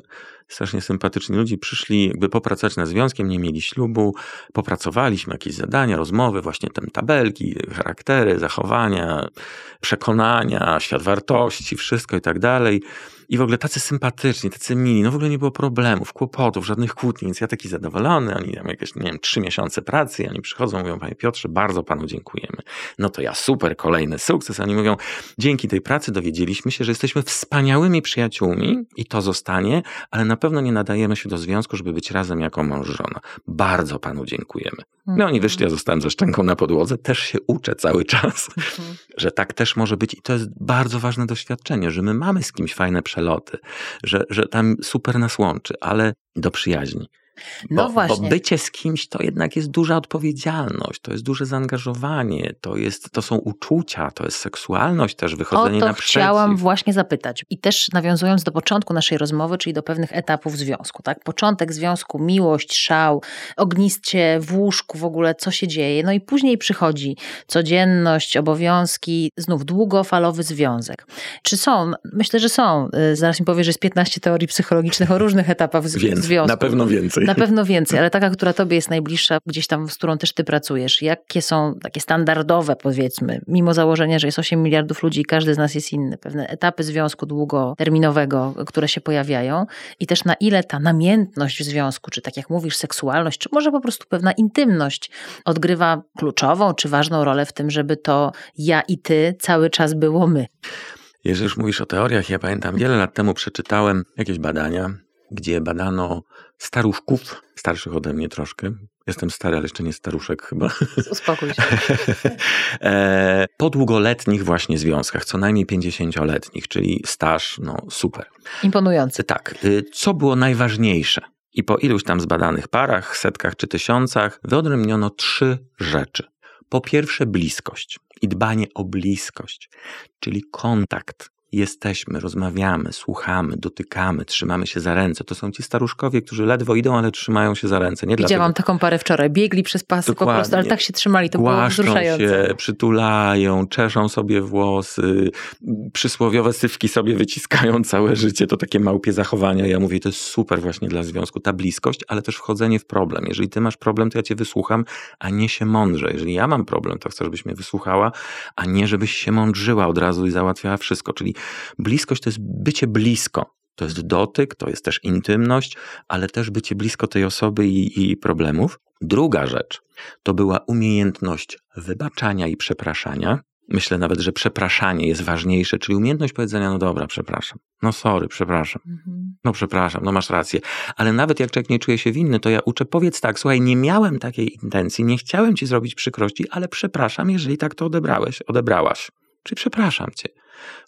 strasznie sympatyczni ludzie przyszli jakby popracować nad związkiem, nie mieli ślubu, popracowaliśmy jakieś zadania, rozmowy, właśnie te tabelki, charaktery, zachowania, przekonania, świat wartości, wszystko i tak dalej. I w ogóle tacy sympatyczni, tacy mili, no w ogóle nie było problemów, kłopotów, żadnych kłótni, więc ja taki zadowolony, oni tam jakieś, nie wiem, trzy miesiące pracy, i oni przychodzą, mówią, panie Piotrze, bardzo panu dziękujemy. No to ja super, kolejny sukces. Oni mówią, dzięki tej pracy dowiedzieliśmy się, że jesteśmy wspaniałymi przyjaciółmi i to zostanie, ale na pewno nie nadajemy się do związku, żeby być razem jako mąż, żona. Bardzo panu dziękujemy. No oni wyszli, ja zostałem ze szczęką na podłodze, też się uczę cały czas, mhm. że tak też może być i to jest bardzo ważne doświadczenie, że my mamy z kimś fajne przeloty, że, że tam super nas łączy, ale do przyjaźni. No bo, właśnie. Bo bycie z kimś to jednak jest duża odpowiedzialność, to jest duże zaangażowanie, to, jest, to są uczucia, to jest seksualność też, wychodzenie o to naprzeciw. chciałam właśnie zapytać. I też nawiązując do początku naszej rozmowy, czyli do pewnych etapów związku, tak? Początek związku, miłość, szał, ogniście w łóżku w ogóle, co się dzieje. No i później przychodzi codzienność, obowiązki, znów długofalowy związek. Czy są? Myślę, że są. Y, zaraz mi powie, że jest 15 teorii psychologicznych o różnych etapach związku. Na pewno więcej. Na pewno więcej, ale taka, która tobie jest najbliższa, gdzieś tam, z którą też ty pracujesz. Jakie są takie standardowe, powiedzmy, mimo założenia, że jest 8 miliardów ludzi i każdy z nas jest inny, pewne etapy związku długoterminowego, które się pojawiają i też na ile ta namiętność w związku, czy tak jak mówisz, seksualność, czy może po prostu pewna intymność odgrywa kluczową czy ważną rolę w tym, żeby to ja i ty cały czas było my. Jeżeli już mówisz o teoriach, ja pamiętam, wiele lat temu przeczytałem jakieś badania, gdzie badano staruszków, starszych ode mnie troszkę. Jestem stary, ale jeszcze nie staruszek chyba. Uspokój się. E, po długoletnich właśnie związkach, co najmniej 50-letnich, czyli staż, no super. Imponujący. Tak. Y, co było najważniejsze? I po iluś tam zbadanych parach, setkach czy tysiącach, wyodrębniono trzy rzeczy. Po pierwsze, bliskość i dbanie o bliskość, czyli kontakt, jesteśmy, rozmawiamy, słuchamy, dotykamy, trzymamy się za ręce. To są ci staruszkowie, którzy ledwo idą, ale trzymają się za ręce. Nie Widziałam dlatego... taką parę wczoraj. Biegli przez pasy Dokładnie. po prostu, ale tak się trzymali. To Głaszczą było wzruszające. się, przytulają, czeszą sobie włosy, przysłowiowe sywki sobie wyciskają całe życie. To takie małpie zachowania. Ja mówię, to jest super właśnie dla związku. Ta bliskość, ale też wchodzenie w problem. Jeżeli ty masz problem, to ja cię wysłucham, a nie się mądrze. Jeżeli ja mam problem, to chcę, żebyś mnie wysłuchała, a nie żebyś się mądrzyła od razu i załatwiała wszystko. Czyli bliskość to jest bycie blisko. To jest dotyk, to jest też intymność, ale też bycie blisko tej osoby i, i problemów. Druga rzecz to była umiejętność wybaczania i przepraszania. Myślę nawet, że przepraszanie jest ważniejsze, czyli umiejętność powiedzenia, no dobra, przepraszam. No sorry, przepraszam. Mhm. No przepraszam, no masz rację. Ale nawet jak człowiek nie czuje się winny, to ja uczę, powiedz tak, słuchaj, nie miałem takiej intencji, nie chciałem ci zrobić przykrości, ale przepraszam, jeżeli tak to odebrałeś, odebrałaś. Czyli przepraszam cię.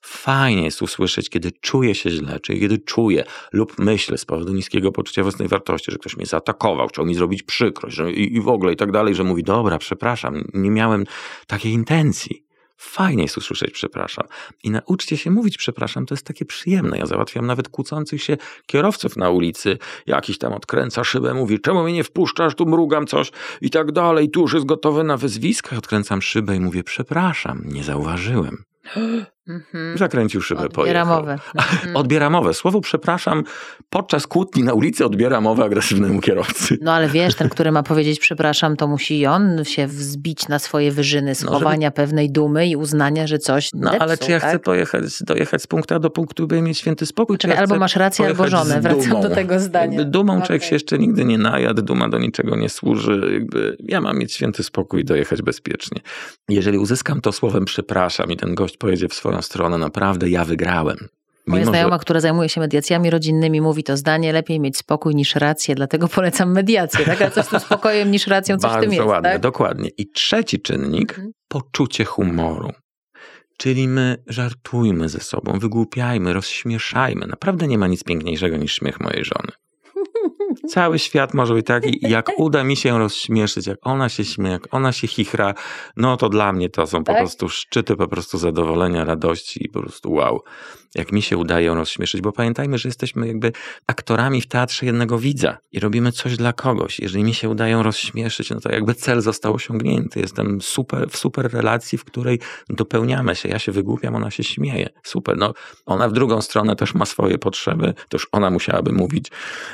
Fajnie jest usłyszeć, kiedy czuję się źle, czy kiedy czuję lub myślę z powodu niskiego poczucia własnej wartości, że ktoś mnie zaatakował, chciał mi zrobić przykrość że, i, i w ogóle i tak dalej, że mówi, dobra, przepraszam, nie miałem takiej intencji. Fajnie jest usłyszeć przepraszam. I nauczcie się mówić przepraszam, to jest takie przyjemne. Ja załatwiam nawet kłócących się kierowców na ulicy. Jakiś tam odkręca szybę, mówi, czemu mnie nie wpuszczasz, tu mrugam coś i tak dalej, tu już jest gotowe na wyzwisko. Odkręcam szybę i mówię, przepraszam, nie zauważyłem. Mhm. Zakręcił szybę, odbiera pojechał. Mowę. Mhm. Odbiera mowę. Słowo przepraszam podczas kłótni na ulicy odbiera mowę agresywnemu kierowcy. No ale wiesz, ten, który ma powiedzieć przepraszam, to musi on się wzbić na swoje wyżyny, schowania no, żeby... pewnej dumy i uznania, że coś No depsuł, ale czy ja tak? chcę pojechać, dojechać z punktu A do punktu B i mieć święty spokój? Czekaj, ja albo masz rację, albo żonę. Wracam do tego zdania. Jakby dumą okay. człowiek się jeszcze nigdy nie najadł, duma do niczego nie służy. Jakby ja mam mieć święty spokój i dojechać bezpiecznie. Jeżeli uzyskam to słowem przepraszam i ten gość pojedzie w swoją stronę, naprawdę ja wygrałem. Moja znajoma, że... która zajmuje się mediacjami rodzinnymi, mówi to zdanie, lepiej mieć spokój niż rację, dlatego polecam mediację, tak? A coś z tym spokojem niż racją, coś Bardzo w tym jest, tak? dokładnie. I trzeci czynnik, mhm. poczucie humoru. Czyli my żartujmy ze sobą, wygłupiajmy, rozśmieszajmy. Naprawdę nie ma nic piękniejszego niż śmiech mojej żony. Cały świat może być taki, jak uda mi się rozśmieszyć, jak ona się śmieje, jak ona się chichra, no to dla mnie to są po tak? prostu szczyty po prostu zadowolenia, radości i po prostu wow. Jak mi się udaje rozśmieszyć, bo pamiętajmy, że jesteśmy jakby aktorami w teatrze jednego widza i robimy coś dla kogoś. Jeżeli mi się udaje rozśmieszyć, no to jakby cel został osiągnięty. Jestem super, w super relacji, w której dopełniamy się. Ja się wygłupiam, ona się śmieje. Super. No, ona w drugą stronę też ma swoje potrzeby, to już ona musiałaby mówić.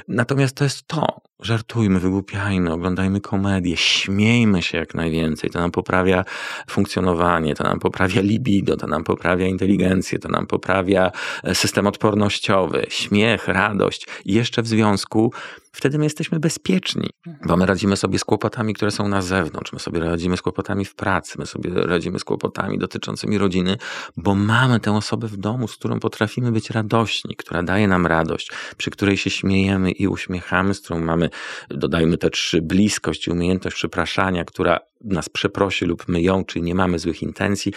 Natomiast to jest to. Żartujmy, wygłupiajmy, oglądajmy komedię, śmiejmy się jak najwięcej. To nam poprawia funkcjonowanie, to nam poprawia libido, to nam poprawia inteligencję, to nam poprawia e, system odpornościowy, śmiech, radość. I jeszcze w związku wtedy my jesteśmy bezpieczni, bo my radzimy sobie z kłopotami, które są na zewnątrz, my sobie radzimy z kłopotami w pracy, my sobie radzimy z kłopotami dotyczącymi rodziny, bo mamy tę osobę w domu, z którą potrafimy być radośni, która daje nam radość, przy której się śmiejemy i uśmiechamy, z którą mamy, dodajmy te trzy, bliskość i umiejętność przepraszania, która nas przeprosi lub my ją, czyli nie mamy złych intencji.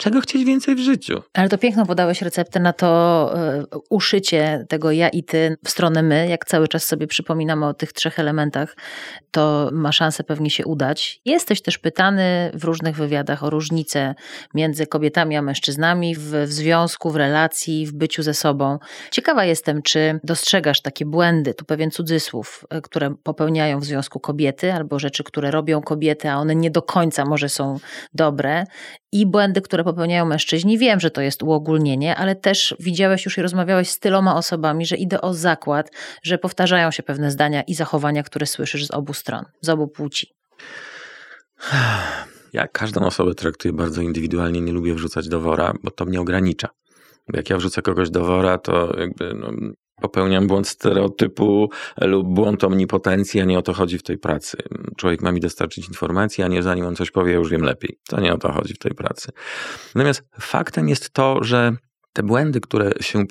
Czego chcieć więcej w życiu? Ale to piękno podałeś receptę na to y, uszycie tego ja i ty w stronę my, jak cały czas sobie przypominamy o tych trzech elementach, to ma szansę pewnie się udać. Jesteś też pytany w różnych wywiadach o różnice między kobietami a mężczyznami w, w związku, w relacji, w byciu ze sobą. Ciekawa jestem, czy dostrzegasz takie błędy, tu pewien cudzysłów, y, które popełniają w związku kobiety, albo rzeczy, które robią kobiety, a one nie do końca może są dobre i błędy, które popełniają mężczyźni. Wiem, że to jest uogólnienie, ale też widziałeś już i rozmawiałeś z tyloma osobami, że idę o zakład, że powtarzają się pewne zdania i zachowania, które słyszysz z obu stron, z obu płci. Ja każdą osobę traktuję bardzo indywidualnie, nie lubię wrzucać do wora, bo to mnie ogranicza. Jak ja wrzucę kogoś do wora, to jakby no, popełniam błąd stereotypu lub błąd omnipotencji, a nie o to chodzi w tej pracy. Człowiek ma mi dostarczyć informacji, a nie zanim on coś powie, już wiem lepiej. To nie o to chodzi w tej pracy. Natomiast faktem jest to, że te błędy, które się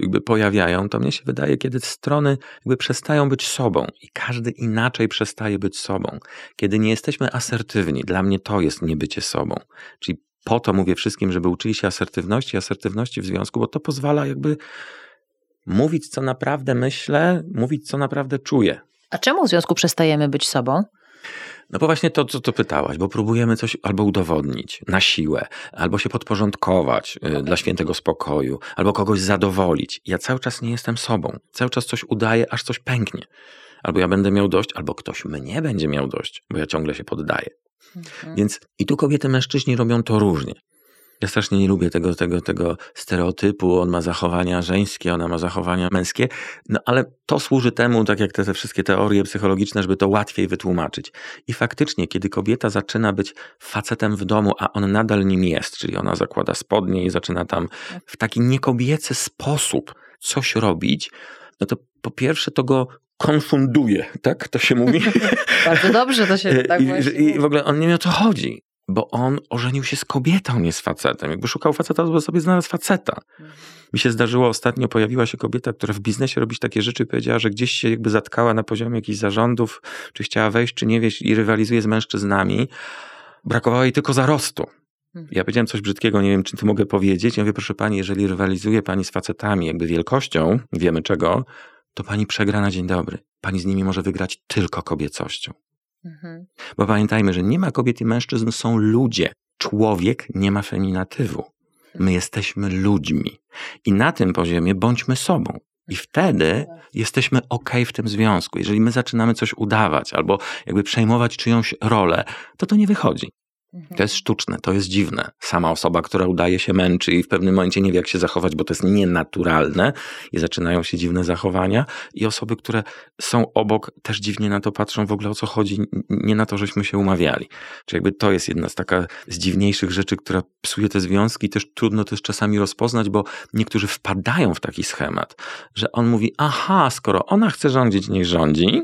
jakby pojawiają, to mnie się wydaje, kiedy strony jakby przestają być sobą i każdy inaczej przestaje być sobą. Kiedy nie jesteśmy asertywni, dla mnie to jest niebycie sobą. Czyli po to mówię wszystkim, żeby uczyli się asertywności, asertywności w związku, bo to pozwala jakby mówić, co naprawdę myślę, mówić, co naprawdę czuję. A czemu w związku przestajemy być sobą? No bo właśnie to, co to pytałaś, bo próbujemy coś albo udowodnić na siłę, albo się podporządkować okay. dla świętego spokoju, albo kogoś zadowolić. Ja cały czas nie jestem sobą. Cały czas coś udaję, aż coś pęknie. Albo ja będę miał dość, albo ktoś mnie będzie miał dość, bo ja ciągle się poddaję. Mhm. Więc i tu kobiety, mężczyźni robią to różnie. Ja strasznie nie lubię tego, tego, tego stereotypu, on ma zachowania żeńskie, ona ma zachowania męskie, no ale to służy temu, tak jak te, te wszystkie teorie psychologiczne, żeby to łatwiej wytłumaczyć. I faktycznie, kiedy kobieta zaczyna być facetem w domu, a on nadal nim jest, czyli ona zakłada spodnie i zaczyna tam w taki niekobiecy sposób coś robić, no to po pierwsze to go konfunduje, tak to się mówi? Bardzo dobrze to się tak I, I w ogóle on nie wie o co chodzi bo on ożenił się z kobietą, nie z facetem. Jakby szukał faceta, to by sobie znalazł faceta. Mi się zdarzyło ostatnio, pojawiła się kobieta, która w biznesie robi takie rzeczy powiedziała, że gdzieś się jakby zatkała na poziomie jakichś zarządów, czy chciała wejść, czy nie wieść i rywalizuje z mężczyznami. Brakowało jej tylko zarostu. Mhm. Ja powiedziałem coś brzydkiego, nie wiem, czy to mogę powiedzieć. Ja mówię, proszę pani, jeżeli rywalizuje pani z facetami jakby wielkością, wiemy czego, to pani przegra na dzień dobry. Pani z nimi może wygrać tylko kobiecością. Mhm. Bo pamiętajmy, że nie ma kobiet i mężczyzn, są ludzie. człowiek nie ma feminatywu. My jesteśmy ludźmi. I na tym poziomie bądźmy sobą. I wtedy jesteśmy ok w tym związku. Jeżeli my zaczynamy coś udawać albo jakby przejmować czyjąś rolę, to to nie wychodzi. Mhm. To jest sztuczne, to jest dziwne. Sama osoba, która udaje się męczy i w pewnym momencie nie wie, jak się zachować, bo to jest nienaturalne i zaczynają się dziwne zachowania. I osoby, które są obok, też dziwnie na to patrzą w ogóle o co chodzi, nie na to, żeśmy się umawiali. Czyli jakby to jest jedna z taka z dziwniejszych rzeczy, która psuje te związki. Też trudno też czasami rozpoznać, bo niektórzy wpadają w taki schemat, że on mówi, aha, skoro ona chce rządzić, niech rządzi,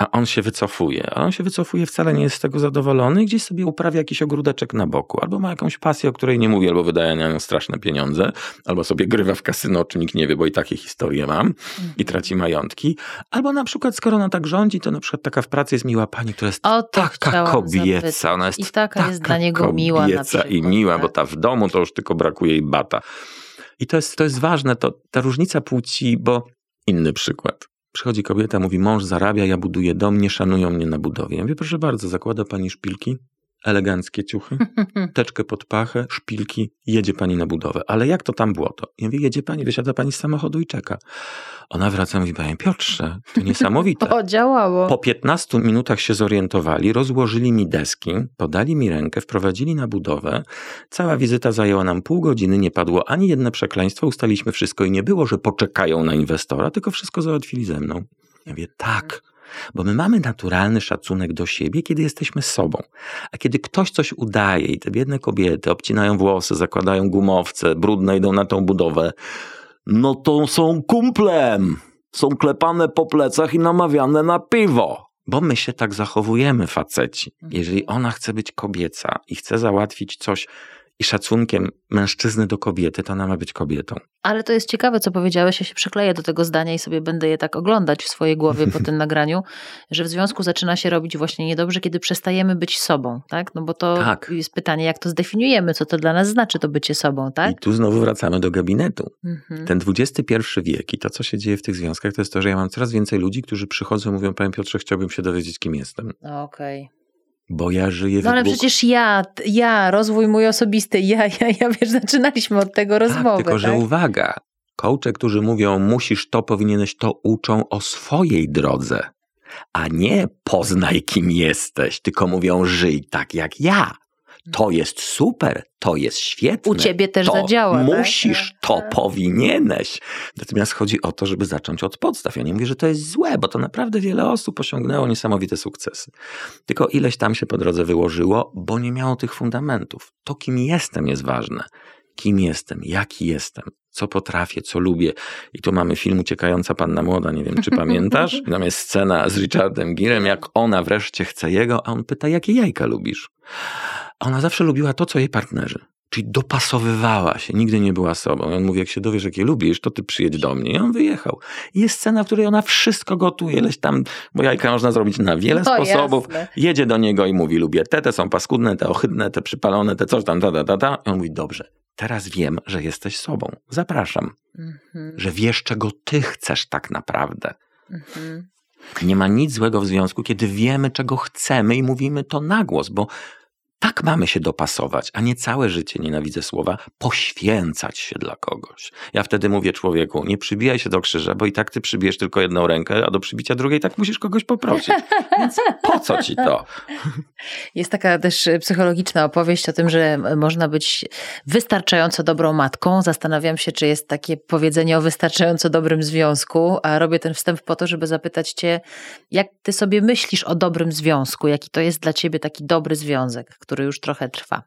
a on się wycofuje. A on się wycofuje, wcale nie jest z tego zadowolony gdzieś sobie uprawia jakiś ogródeczek na boku. Albo ma jakąś pasję, o której nie mówi, albo wydaje na nią straszne pieniądze, albo sobie grywa w kasyno, o czym nikt nie wie, bo i takie historie mam i traci majątki. Albo na przykład, skoro ona tak rządzi, to na przykład taka w pracy jest miła pani, która jest O taka kobieca. zapytać. Ona jest I taka jest dla niego miła i miła, tak. bo ta w domu to już tylko brakuje jej bata. I to jest, to jest ważne, to, ta różnica płci, bo inny przykład. Przychodzi kobieta, mówi, mąż zarabia, ja buduję dom, nie szanują mnie na budowie. Ja mówię, proszę bardzo, zakłada pani szpilki, eleganckie ciuchy, teczkę pod pachę, szpilki, jedzie pani na budowę. Ale jak to tam było to? Ja mówię, jedzie pani, wysiada pani z samochodu i czeka. Ona wraca i mówi, panie Piotrze, to niesamowite. O, działało. Po 15 minutach się zorientowali, rozłożyli mi deski, podali mi rękę, wprowadzili na budowę. Cała wizyta zajęła nam pół godziny, nie padło ani jedno przekleństwo, ustaliśmy wszystko i nie było, że poczekają na inwestora, tylko wszystko załatwili ze mną. Ja mówię, tak, bo my mamy naturalny szacunek do siebie, kiedy jesteśmy sobą. A kiedy ktoś coś udaje i te biedne kobiety obcinają włosy, zakładają gumowce, brudne idą na tą budowę, no to są kumplem. Są klepane po plecach i namawiane na piwo. Bo my się tak zachowujemy, faceci. Jeżeli ona chce być kobieca i chce załatwić coś i szacunkiem mężczyzny do kobiety, to ona ma być kobietą. Ale to jest ciekawe, co powiedziałeś. Ja się przykleję do tego zdania i sobie będę je tak oglądać w swojej głowie po tym nagraniu, że w związku zaczyna się robić właśnie niedobrze, kiedy przestajemy być sobą, tak? No bo to Tak. jest pytanie, jak to zdefiniujemy, co to dla nas znaczy to bycie sobą, tak? I tu znowu wracamy do gabinetu. Mhm. Ten XXI wiek i to, co się dzieje w tych związkach, to jest to, że ja mam coraz więcej ludzi, którzy przychodzą i mówią, panie Piotrze, chciałbym się dowiedzieć, kim jestem. Okej. Bo ja żyję w No ale przecież ja, ja, rozwój mój osobisty, ja, ja, ja, wiesz, zaczynaliśmy od tego rozmowy, Tak, tylko tak? że uwaga, coache, którzy mówią, musisz to, powinieneś to, uczą o swojej drodze, a nie poznaj, kim jesteś, tylko mówią, żyj tak jak ja. To jest super, to jest świetne. U ciebie też to zadziała, tak? Musisz, to powinieneś. Natomiast chodzi o to, żeby zacząć od podstaw. Ja nie mówię, że to jest złe, bo to naprawdę wiele osób osiągnęło niesamowite sukcesy. Tylko ileś tam się po drodze wyłożyło, bo nie miało tych fundamentów. To, kim jestem, jest ważne. Kim jestem, jaki jestem, co potrafię, co lubię. I tu mamy film Uciekająca Panna Młoda, nie wiem, czy pamiętasz? Tam jest scena z Richardem Girem, jak ona wreszcie chce jego, a on pyta, jakie jajka lubisz? Ona zawsze lubiła to, co jej partnerzy. Czyli dopasowywała się, nigdy nie była sobą. I on mówi, jak się dowiesz, jakie lubisz, to ty przyjedź do mnie. I on wyjechał. I jest scena, w której ona wszystko gotuje, ileś tam, bo jajka można zrobić na wiele No sposobów. jasne. Jedzie do niego i mówi, lubię te, te są paskudne, te ohydne, te przypalone, te coś tam, ta, ta, ta, ta. I on mówi, dobrze, teraz wiem, że jesteś sobą. Zapraszam. Mhm, Że wiesz, czego ty chcesz tak naprawdę. mhm. Nie ma nic złego w związku, kiedy wiemy, czego chcemy i mówimy to na głos, bo tak mamy się dopasować, a nie całe życie, nienawidzę słowa, poświęcać się dla kogoś. Ja wtedy mówię człowieku, nie przybijaj się do krzyża, bo i tak ty przybijesz tylko jedną rękę, a do przybicia drugiej tak musisz kogoś poprosić. Więc po co ci to? Jest taka też psychologiczna opowieść o tym, że można być wystarczająco dobrą matką. Zastanawiam się, czy jest takie powiedzenie o wystarczająco dobrym związku, a robię ten wstęp po to, żeby zapytać Cię, jak Ty sobie myślisz o dobrym związku, jaki to jest dla Ciebie taki dobry związek, który już trochę trwa.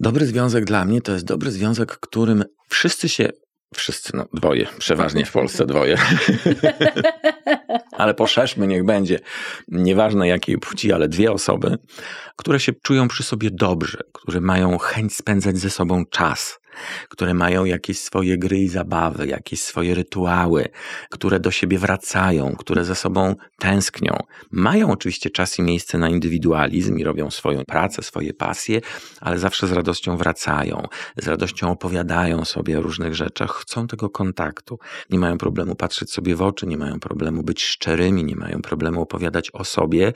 Dobry związek dla mnie to jest dobry związek, którym wszyscy się, wszyscy, no dwoje, przeważnie w Polsce dwoje, ale poszerzmy, niech będzie, nieważne jakiej płci, ale dwie osoby, które się czują przy sobie dobrze, które mają chęć spędzać ze sobą czas, które mają jakieś swoje gry i zabawy, jakieś swoje rytuały, które do siebie wracają, które ze sobą tęsknią. Mają oczywiście czas i miejsce na indywidualizm i robią swoją pracę, swoje pasje, ale zawsze z radością wracają, z radością opowiadają sobie o różnych rzeczach, chcą tego kontaktu, nie mają problemu patrzeć sobie w oczy, nie mają problemu być szczerymi, nie mają problemu opowiadać o sobie,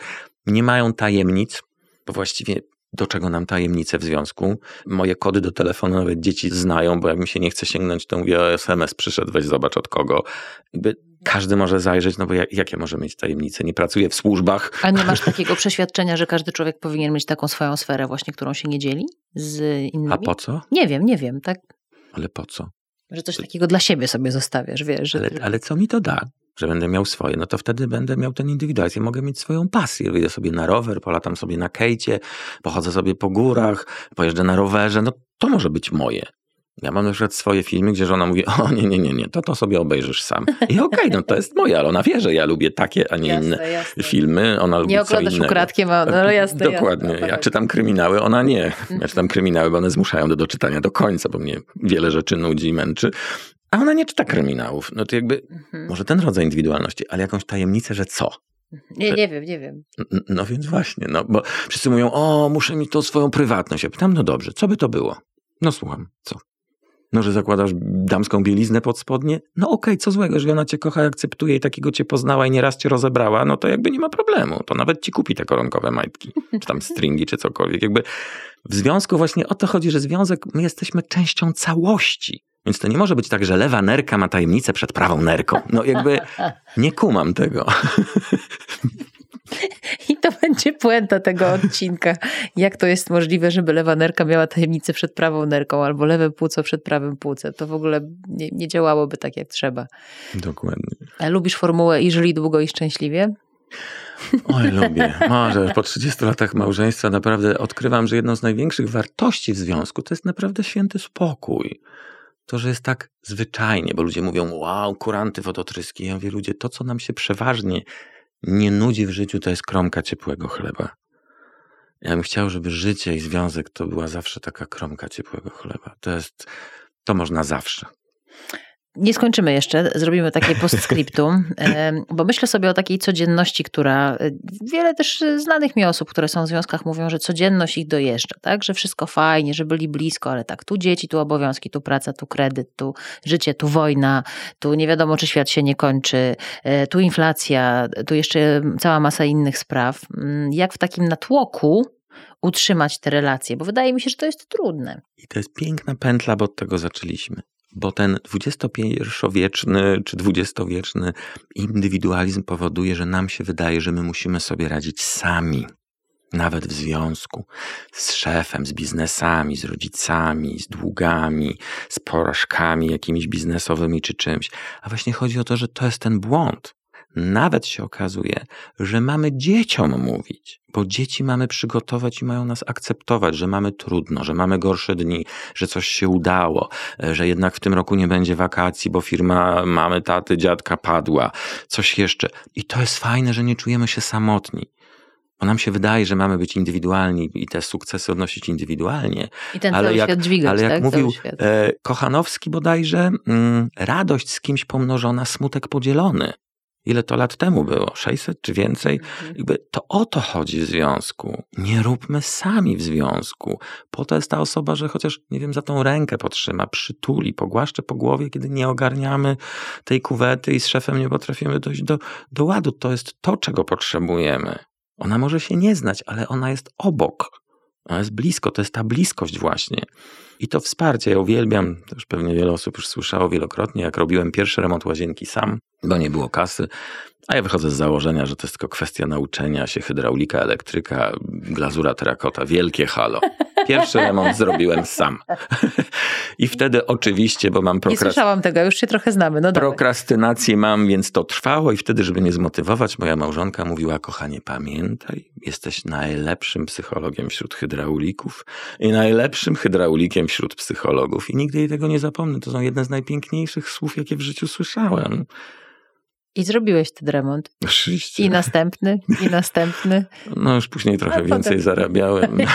nie mają tajemnic, bo właściwie do czego nam tajemnice w związku. Moje kody do telefonu nawet dzieci znają, bo jak mi się nie chce sięgnąć, to mówię o SMS przyszedł, weź zobacz od kogo. Jakby każdy może zajrzeć, no bo jak, jakie może mieć tajemnice? Nie pracuję w służbach. A nie masz takiego przeświadczenia, że każdy człowiek powinien mieć taką swoją sferę właśnie, którą się nie dzieli z innymi? A po co? Nie wiem, nie wiem, tak? Ale po co? Że coś takiego dla siebie sobie zostawiasz, wiesz. Że ale, ale co mi to da? Że będę miał swoje, no to wtedy będę miał ten indywidualizm. Ja mogę mieć swoją pasję. Wyjdę sobie na rower, polatam sobie na kejcie, pochodzę sobie po górach, pojeżdżę na rowerze. No to może być moje. Ja mam na przykład swoje filmy, gdzie żona mówi, o nie, nie, nie, nie, to to sobie obejrzysz sam. I okej, okay, no to jest moje, ale ona wie, że ja lubię takie, a nie jasne, inne jasne. filmy. Ona lubi nie co innego. ukradkiem, a no jasne. Dokładnie. Jasne, ja czytam kryminały, ona nie. Ja czytam kryminały, bo one zmuszają do doczytania do końca, bo mnie wiele rzeczy nudzi i męczy. A ona nie czyta kryminałów. No to jakby, mhm. może ten rodzaj indywidualności, ale jakąś tajemnicę, że co? Nie, nie wiem, nie wiem. No więc właśnie, no bo wszyscy mówią, o, muszę mieć tą swoją prywatność. Ja pytam, no dobrze, co by to było? No słucham, co? No, że zakładasz damską bieliznę pod spodnie? No okej, okay, co złego, że ona cię kocha, akceptuje i takiego cię poznała i nieraz cię rozebrała, no to jakby nie ma problemu. To nawet ci kupi te koronkowe majtki, czy tam stringi, czy cokolwiek. Jakby w związku właśnie o to chodzi, że związek, my jesteśmy częścią całości. Więc to nie może być tak, że lewa nerka ma tajemnicę przed prawą nerką. No jakby nie kumam tego. I to będzie puenta tego odcinka. Jak to jest możliwe, żeby lewa nerka miała tajemnicę przed prawą nerką, albo lewe płuco przed prawym płucem? To w ogóle nie, nie działałoby tak, jak trzeba. Dokładnie. A lubisz formułę i żyli długo i szczęśliwie? Oj, lubię. Może po 30 latach małżeństwa naprawdę odkrywam, że jedną z największych wartości w związku to jest naprawdę święty spokój to, że jest tak zwyczajnie, bo ludzie mówią, wow, kuranty wodotryski. Ja mówię, ludzie, to, co nam się przeważnie nie nudzi w życiu, to jest kromka ciepłego chleba. Ja bym chciał, żeby życie i związek to była zawsze taka kromka ciepłego chleba. To jest, to można zawsze. Nie skończymy jeszcze, zrobimy takie postscriptum, bo myślę sobie o takiej codzienności, która e, wiele też znanych mi osób, które są w związkach, mówią, że codzienność ich dojeżdża, tak? Że wszystko fajnie, że byli blisko, ale tak, tu dzieci, tu obowiązki, tu praca, tu kredyt, tu życie, tu wojna, tu nie wiadomo, czy świat się nie kończy, e, tu inflacja, tu jeszcze cała masa innych spraw. Mm, jak w takim natłoku utrzymać te relacje, bo wydaje mi się, że to jest trudne. I to jest piękna pętla, bo od tego zaczęliśmy bo ten XXI-wieczny czy XX-wieczny indywidualizm powoduje, że nam się wydaje, że my musimy sobie radzić sami. Nawet w związku z szefem, z biznesami, z rodzicami, z długami, z porażkami jakimiś biznesowymi czy czymś. A właśnie chodzi o to, że to jest ten błąd. Nawet się okazuje, że mamy dzieciom mówić, bo dzieci mamy przygotować i mają nas akceptować, że mamy trudno, że mamy gorsze dni, że coś się udało, że jednak w tym roku nie będzie wakacji, bo firma mamy, taty, dziadka padła, coś jeszcze. I to jest fajne, że nie czujemy się samotni. Bo nam się wydaje, że mamy być indywidualni i te sukcesy odnosić indywidualnie. I ten ale cały jak, świat dźwigać, Ale jak tak? mówił e, Kochanowski bodajże, mm, radość z kimś pomnożona, smutek podzielony ile to lat temu było, 600 czy więcej, mhm. jakby to o to chodzi w związku. Nie róbmy sami w związku. Po to jest ta osoba, że chociaż, nie wiem, za tą rękę potrzyma, przytuli, pogłaszcze po głowie, kiedy nie ogarniamy tej kuwety i z szefem nie potrafimy dojść do, do ładu. To jest to, czego potrzebujemy. Ona może się nie znać, ale ona jest obok. Ona jest blisko, to jest ta bliskość właśnie. I to wsparcie, ja uwielbiam, to już pewnie wiele osób już słyszało wielokrotnie, jak robiłem pierwszy remont łazienki sam, bo nie było kasy, a ja wychodzę z założenia, że to jest tylko kwestia nauczenia się hydraulika, elektryka, glazura terakota, wielkie halo. Pierwszy remont zrobiłem sam. I wtedy oczywiście, bo mam prokrast... Nie słyszałam tego, już się trochę znamy. No Prokrastynację mam, więc to trwało i wtedy, żeby nie zmotywować, moja małżonka mówiła, kochanie, pamiętaj, jesteś najlepszym psychologiem wśród hydraulików i najlepszym hydraulikiem wśród psychologów. I nigdy jej tego nie zapomnę. To są jedne z najpiękniejszych słów, jakie w życiu słyszałem. I zrobiłeś ten remont. Oczywiście. I następny, i następny. No już później trochę więcej potem... zarabiałem.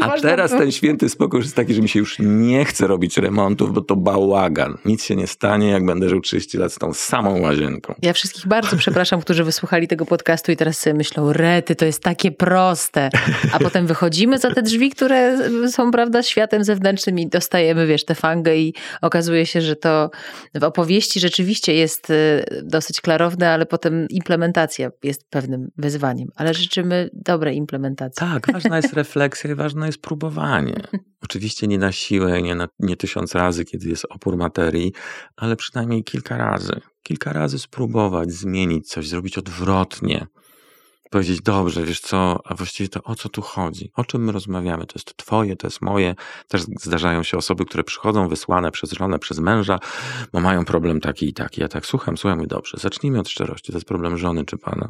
A teraz ten święty spokój jest taki, że mi się już nie chce robić remontów, bo to bałagan. Nic się nie stanie, jak będę żył 30 lat z tą samą łazienką. Ja wszystkich bardzo przepraszam, którzy wysłuchali tego podcastu i teraz sobie myślą, rety, to jest takie proste. A potem wychodzimy za te drzwi, które są, prawda, światem zewnętrznym i dostajemy, wiesz, tę fangę i okazuje się, że to w opowieści rzeczywiście jest y, dosyć klarowne, ale potem implementacja jest pewnym wyzwaniem. Ale życzymy dobrej implementacji. Tak, ważna jest refleksja i ważne jest próbowanie. Oczywiście nie na siłę, nie, na, nie tysiąc razy, kiedy jest opór materii, ale przynajmniej kilka razy. Kilka razy spróbować zmienić coś, zrobić odwrotnie powiedzieć, dobrze, wiesz co, a właściwie to o co tu chodzi? O czym my rozmawiamy? To jest twoje, to jest moje. Też zdarzają się osoby, które przychodzą wysłane przez żonę, przez męża, bo mają problem taki i taki. Ja tak słucham, słucham i dobrze. Zacznijmy od szczerości. To jest problem żony czy pana?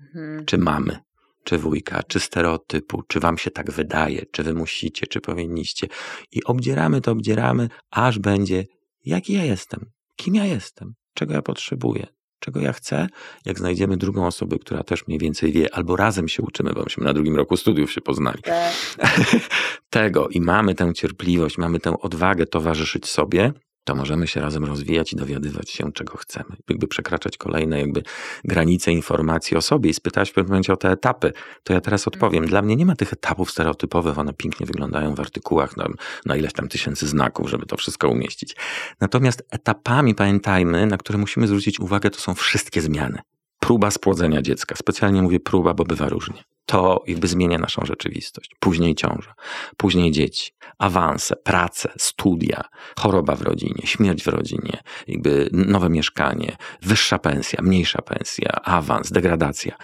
Mhm. Czy mamy? Czy wujka, czy stereotypu, czy wam się tak wydaje, czy wy musicie, czy powinniście. I obdzieramy to, obdzieramy, aż będzie, jaki ja jestem, kim ja jestem, czego ja potrzebuję, czego ja chcę, jak znajdziemy drugą osobę, która też mniej więcej wie, albo razem się uczymy, bo myśmy na drugim roku studiów się poznali. Tak. Tego i mamy tę cierpliwość, mamy tę odwagę towarzyszyć sobie, to możemy się razem rozwijać i dowiadywać się, czego chcemy. Jakby przekraczać kolejne jakby granice informacji o sobie i spytać w pewnym momencie o te etapy. To ja teraz odpowiem. Mhm. Dla mnie nie ma tych etapów stereotypowych, one pięknie wyglądają w artykułach na, na ileś tam tysięcy znaków, żeby to wszystko umieścić. Natomiast etapami, pamiętajmy, na które musimy zwrócić uwagę, to są wszystkie zmiany. Próba spłodzenia dziecka. Specjalnie mówię próba, bo bywa różnie to jakby zmienia naszą rzeczywistość. Później ciąża, później dzieci, awanse, prace, studia, choroba w rodzinie, śmierć w rodzinie, jakby nowe mieszkanie, wyższa pensja, mniejsza pensja, awans, degradacja.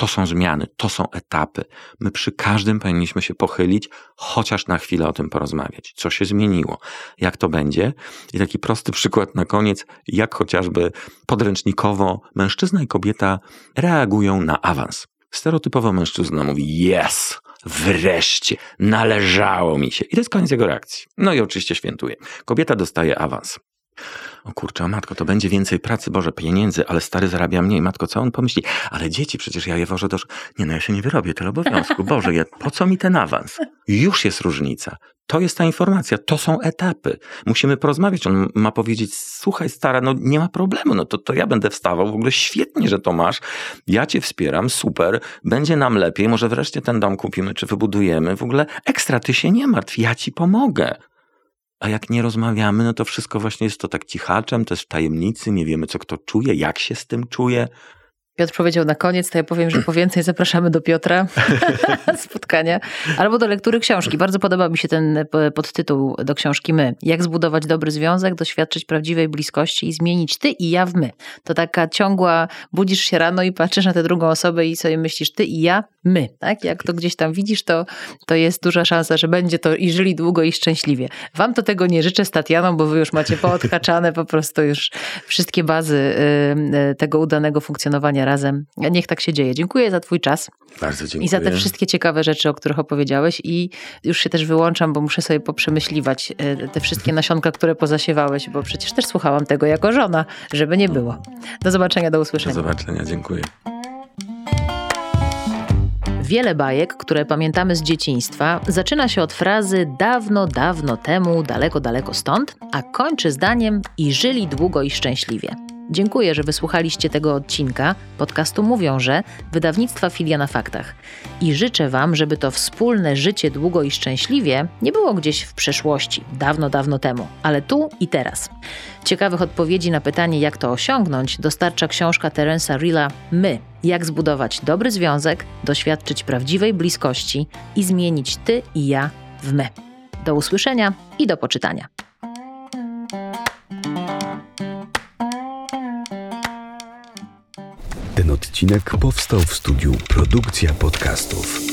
To są zmiany, to są etapy. My przy każdym powinniśmy się pochylić, chociaż na chwilę o tym porozmawiać. Co się zmieniło? Jak to będzie? I taki prosty przykład na koniec, jak chociażby podręcznikowo mężczyzna i kobieta reagują na awans. Stereotypowo mężczyzna mówi yes, wreszcie, należało mi się. I to jest koniec jego reakcji. No i oczywiście świętuje. Kobieta dostaje awans. O kurczę, matko, to będzie więcej pracy, Boże, pieniędzy, ale stary zarabia mniej. Matko, co on pomyśli? Ale dzieci, przecież ja je wożę do... Nie, no ja się nie wyrobię tyle obowiązku. Boże, ja, po co mi ten awans? Już jest różnica. To jest ta informacja, to są etapy. Musimy porozmawiać. On ma powiedzieć: Słuchaj, stara, no nie ma problemu, no to, to ja będę wstawał. W ogóle świetnie, że to masz. Ja cię wspieram, super, będzie nam lepiej. Może wreszcie ten dom kupimy, czy wybudujemy. W ogóle ekstra, ty się nie martw, ja ci pomogę. A jak nie rozmawiamy, no to wszystko właśnie jest to tak cichaczem, jest w tajemnicy, nie wiemy, co kto czuje, jak się z tym czuje. Piotr powiedział na koniec, to ja powiem, że po więcej zapraszamy do Piotra spotkania albo do lektury książki. Bardzo podoba mi się ten e, podtytuł do książki My. Jak zbudować dobry związek, doświadczyć prawdziwej bliskości i zmienić ty i ja w my. To taka ciągła, budzisz się rano i patrzysz na tę drugą osobę i sobie myślisz ty i ja, my. Tak? Jak to gdzieś tam widzisz, to, to jest duża szansa, że będzie to i żyli długo i szczęśliwie. Wam to tego nie życzę z Tatianą, bo wy już macie poodhaczane po prostu już wszystkie bazy y, y, tego udanego funkcjonowania razem. Niech tak się dzieje. Dziękuję za Twój czas. Bardzo dziękuję. I za te wszystkie ciekawe rzeczy, o których opowiedziałeś. I już się też wyłączam, bo muszę sobie poprzemyśliwać e, te wszystkie nasionka, które pozasiewałeś, bo przecież też słuchałam tego jako żona, żeby nie było. Do zobaczenia, do usłyszenia. Do zobaczenia, dziękuję. Wiele bajek, które pamiętamy z dzieciństwa, zaczyna się od frazy dawno, dawno temu, daleko, daleko stąd, a kończy zdaniem i żyli długo i szczęśliwie. Dziękuję, że wysłuchaliście tego odcinka podcastu Mówią, że wydawnictwa Filia na Faktach. I życzę Wam, żeby to wspólne życie długo i szczęśliwie nie było gdzieś w przeszłości, dawno, dawno temu, ale tu i teraz. Ciekawych odpowiedzi na pytanie, jak to osiągnąć, dostarcza książka Terensa Rilla My. Jak zbudować dobry związek, doświadczyć prawdziwej bliskości i zmienić Ty i ja w my. Do usłyszenia i do poczytania. Ten odcinek powstał w studiu Produkcja Podcastów.